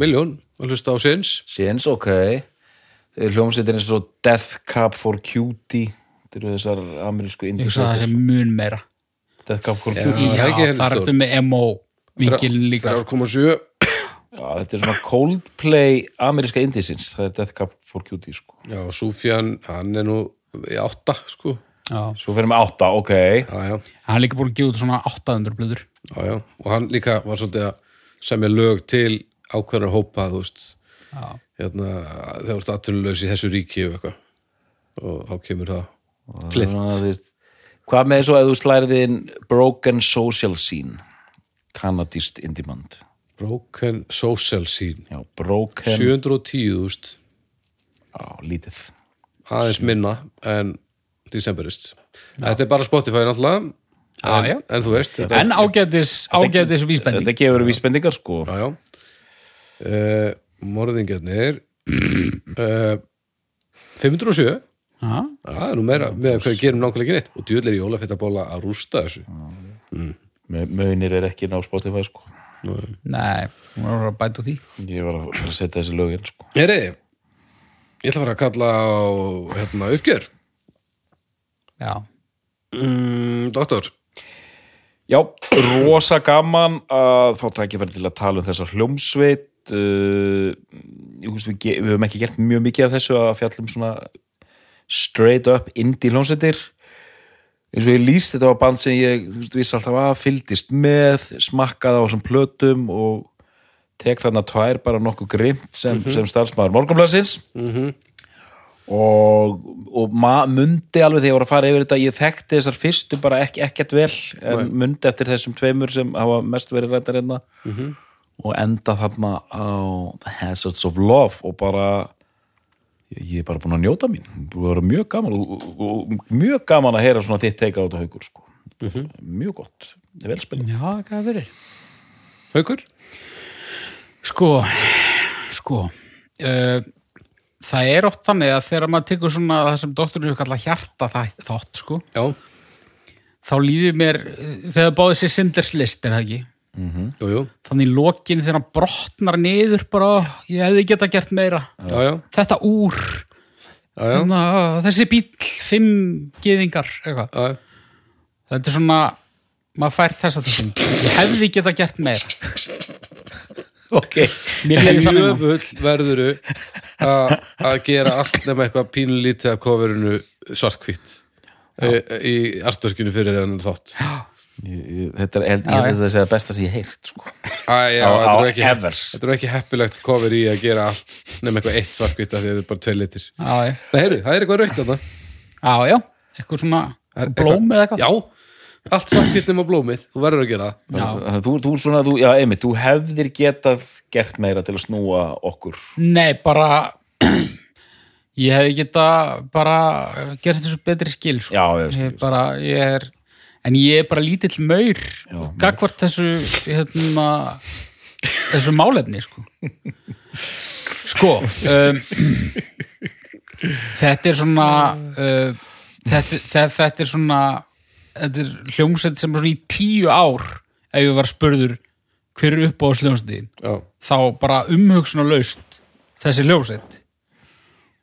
miljón að hlusta á Sins? Shins, ok. Hljómsveitir eins og Death Cab for Cutie. Þetta eru þessar amerísku ég hugsa að það sé mun meira. Death Cab for Já. Cutie. Já, heldur það er þetta með emo vinkilin líka sko. 3,7 Já, þetta er svona Coldplay ameríska indisins, það er Death Cab for Cutie sko. já, Sufjan, hann er nú í átta sko. Já. svo fyrir með átta, ok. Já, já, hann líka búin að gefa út svona 800 blöður. Já, já. og hann líka var svolítið að semja lög til ákveðnar hópa þú veist. Hérna, þegar þú ert atvinnulegs í þessu ríki og eitthvað. Og þá kemur það að veist, hvað með og ef þú slærið inn Broken Social Scene? Kanadist indie band Broken Social Scene. Já, Broken, 710 þúst já, lítið. Aðeins minna en Decemberist. Þetta er bara Spotify náttúrulega. En, en þú veist en ágætis, ágætis vísbending. þetta gefur vísbendingar sko. Já, já. Uh, morðingjarnir uh, 507 Já. Það er nú meira með hvað við gerum nákvæmlega ekki neitt. Og djúvel er jólafettabóla að rústa þessu. Mönir er ekki ná Spotify sko. Nei, hún var að bæta úr því. Ég var að setja þessi lögin sko. Heri, ég ætla að fara að kalla á hérna, uppgjör. Já, mm, Doktor, Já, rosa gaman að fá tækifæri til að tala um þessa hljómsveit veist, við, ge- við höfum ekki gert mjög mikið af þessu að fjallum svona straight up indie hljómsveitir. Eins og ég líst þetta var band sem ég veist, vissi alltaf að fylgdist með smakkaði á þessum plötum og tek þarna tvær bara nokkuð grimt sem, sem starfsmaður morgunblassins Mhm. og, og ma- mundi alveg þegar ég var að fara yfir þetta ég þekkti þessar fyrstu bara ekki, ekkert vel en mundi eftir þessum tveimur sem hafa mest verið rættar hérna. Mhm. Og enda þarna á The Hazards of Love og bara ég, ég er bara búin að njóta mín. Búin að vera mjög gaman og, og, og mjög gaman að heyra svona þitt teika á þetta haukur sko. mjög gott, vel spilað. Já, hvað er verið Haukur? Sko, sko uh, það er oft þannig að þegar maður tekur svona það sem doktorinn hefur kallað hjarta það- þátt, sko, Já, þá líður mér uh, þegar báði sér Sinders list, er það ekki jú, jú, þannig í lokin þegar hann brotnar niður bara, ég hefði geta gert meira. Já, já, þetta úr. Já, já, hérna, þessi bíl, fimm geðingar, eitthvað. Já, já. þetta er svona, maður fær þessa þessum, ég hefði geta gert meira. Ok, En þannig jöfull verðuru að að gera allt nema eitthvað pínulítið af coverinu svartkvitt í, í artverkinu fyrir hennar þátt. Ég, þetta er, held að það sé það besta sem ég heirt sko. Á- þetta á er ekki, þetta er heppilegt cover í að gera allt nema eitthvað eitt svartkvitt af því að þetta er bara tvei litir. Nei, heyrðu, það er eitthvað raukt þarna. Já, já, eitthvað svona blóm eða eitthvað? Já, allt svartkvitt nema blómið, þú verður að gera það. Þú, þú, svona, þú, já, einmitt, þú hefðir getað gert meira til að snúa okkur. Nei, bara ég hefði geta bara gert þessu betri skil sko. Já, ég skil. ég bara, ég er en ég er bara lítill maur gagvart þessu hérna, þessu málefni sko, sko um, þetta er svona uh, þetta, þetta, þetta er svona þetta er hljómsveit sem er svona í tíu ár ef ég var spurður hver er upp á hljómsveitin Já, þá bara umhugsunarlaust þessi hljómsveit.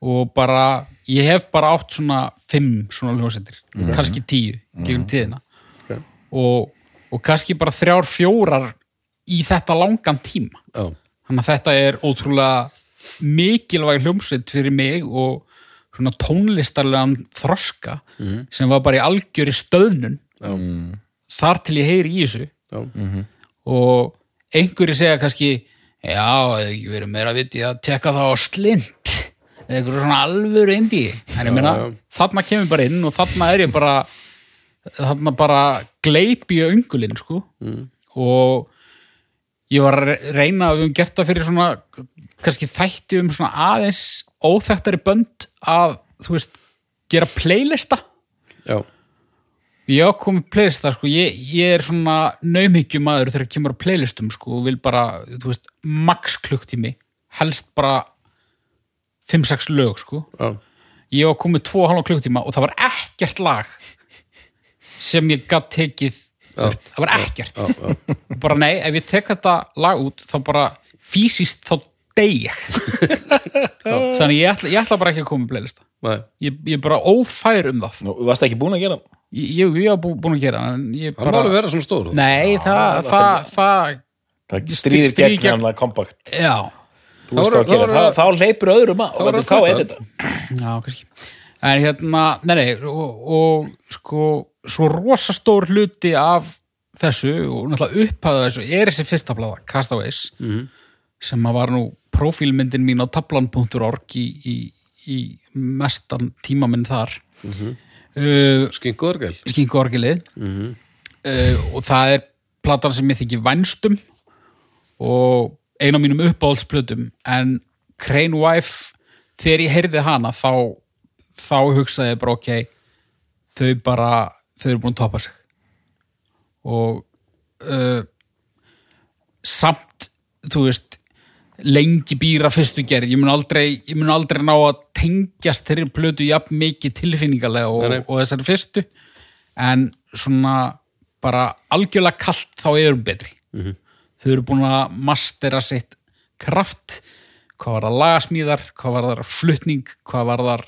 Og bara, ég hef bara átt svona fimm svona hljómsveitir kannski tíu, gegnum tíðina. Ok. Og, og kannski bara þrjár, fjórar í þetta langan tíma. Já, þannig að þetta er ótrúlega mikilvæg hljómsveit fyrir mig og svona tónlistarlegan þroska sem var bara í algjöri stöðnun. Já, þar til ég heyri í þessu. Já, og einhverju segja kannski já, eða ekki verið meira viti að tekka það á slind eitthvað svona alvöru ég meina, já. þarna kemur bara inn og þarna er ég bara þarna bara gleip í öngulinn sko. Mm. og ég var að re- reyna að við höfum gert það fyrir svona kannski þætti um svona aðeins óþekktari bönd að þú veist, gera playlista. Já, ég á komið playlista sko, ég, ég er svona naumhyggjumæður þegar kemur á playlistum sko og vil bara, þú veist, max klukktími. Helst bara 5-6 lög sko. Já, ég á komið 2,5 klukktíma og það var ekkert lag sem ég gatt tekið upp. það var ekkert. Já, já. *laughs* bara nei, ef ég tek þetta lag út þá bara fysiskt þá dey ég. *laughs* Þannig ég ætla, ég ætla bara ekki að koma með playlista Nei, ég, ég er bara ófær um það. Nú, varst ekki búin að gera? Hann? ég, var bú- búin að gera en ég hann bara var að vera svona stór. Nei, það, það, það, Það. Stríð- stríðir stríð gegn hann það kompakt. Já. Þú Þá að þá voru- þá, þá leipur öðrum að Þá að er þetta. Já, kannski. En hérna, nei, nei, og, og sko, svo rosa stór hluti af þessu og náttúrulega upphæða þessu er þessi fyrsta blaða, Castaways, Mhm. sem að var nú prófílmyndin mín á tablan.org í, í, í mestan tíma minn þar. Mm -hmm. uh, Skingu orgel Skinku orgelið uh, og það er platan sem ég þykir vænstum og ein af mínum uppáhaldsplötum en Crane Wife þegar ég heyrði hana þá, þá hugsaði ég bara ok þau bara, þau eru búin að topa sig. Og uh, samt þú veist lengi býra fyrstu gerð. Ég mun aldrei, ég mun aldrei ná að tengjast þeirri plötu jafn mikið tilfinningarlega og, Nei, nei. og þessari fyrstu. En svona bara algjörlega kalt þá er um betri. -hmm. þau eru búin að mastera sitt kraft. Hvað var það lagasmíðar, hvað var það flutning, hvað var það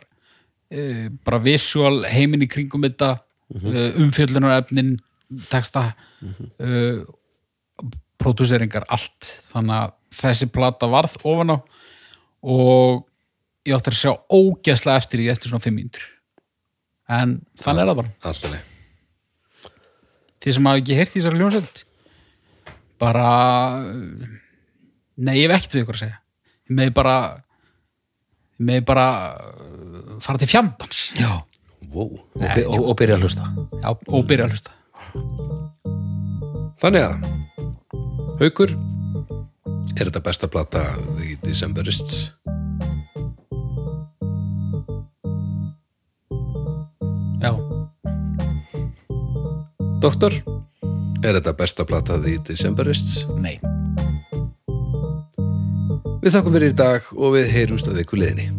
uh, bara visual heimin í kringum þetta uh, umfjöllunarefnin texta uh, pródúseringar allt. Þannig að þessi plata varð ofan á og ég átti að sjá ógeðslega eftir því eftir svona 5 mínútur. En þannig er það bara. Alltaf þið sem hafa ekki heyrt í þessari hljónsett bara nei, ég hef ekkert við ykkur að segja. Ég meði bara ég meði bara uh, fara til fjandans. Já, wow. og, by- og, og byrja að hlusta Já, og byrja að hlusta Þannig að Haukur Er þetta besta plata The Decemberists? Já, Doktor Er þetta besta plata The Decemberists? Nei Við þakkum fyrir í dag og við heyrumst að viku liðinni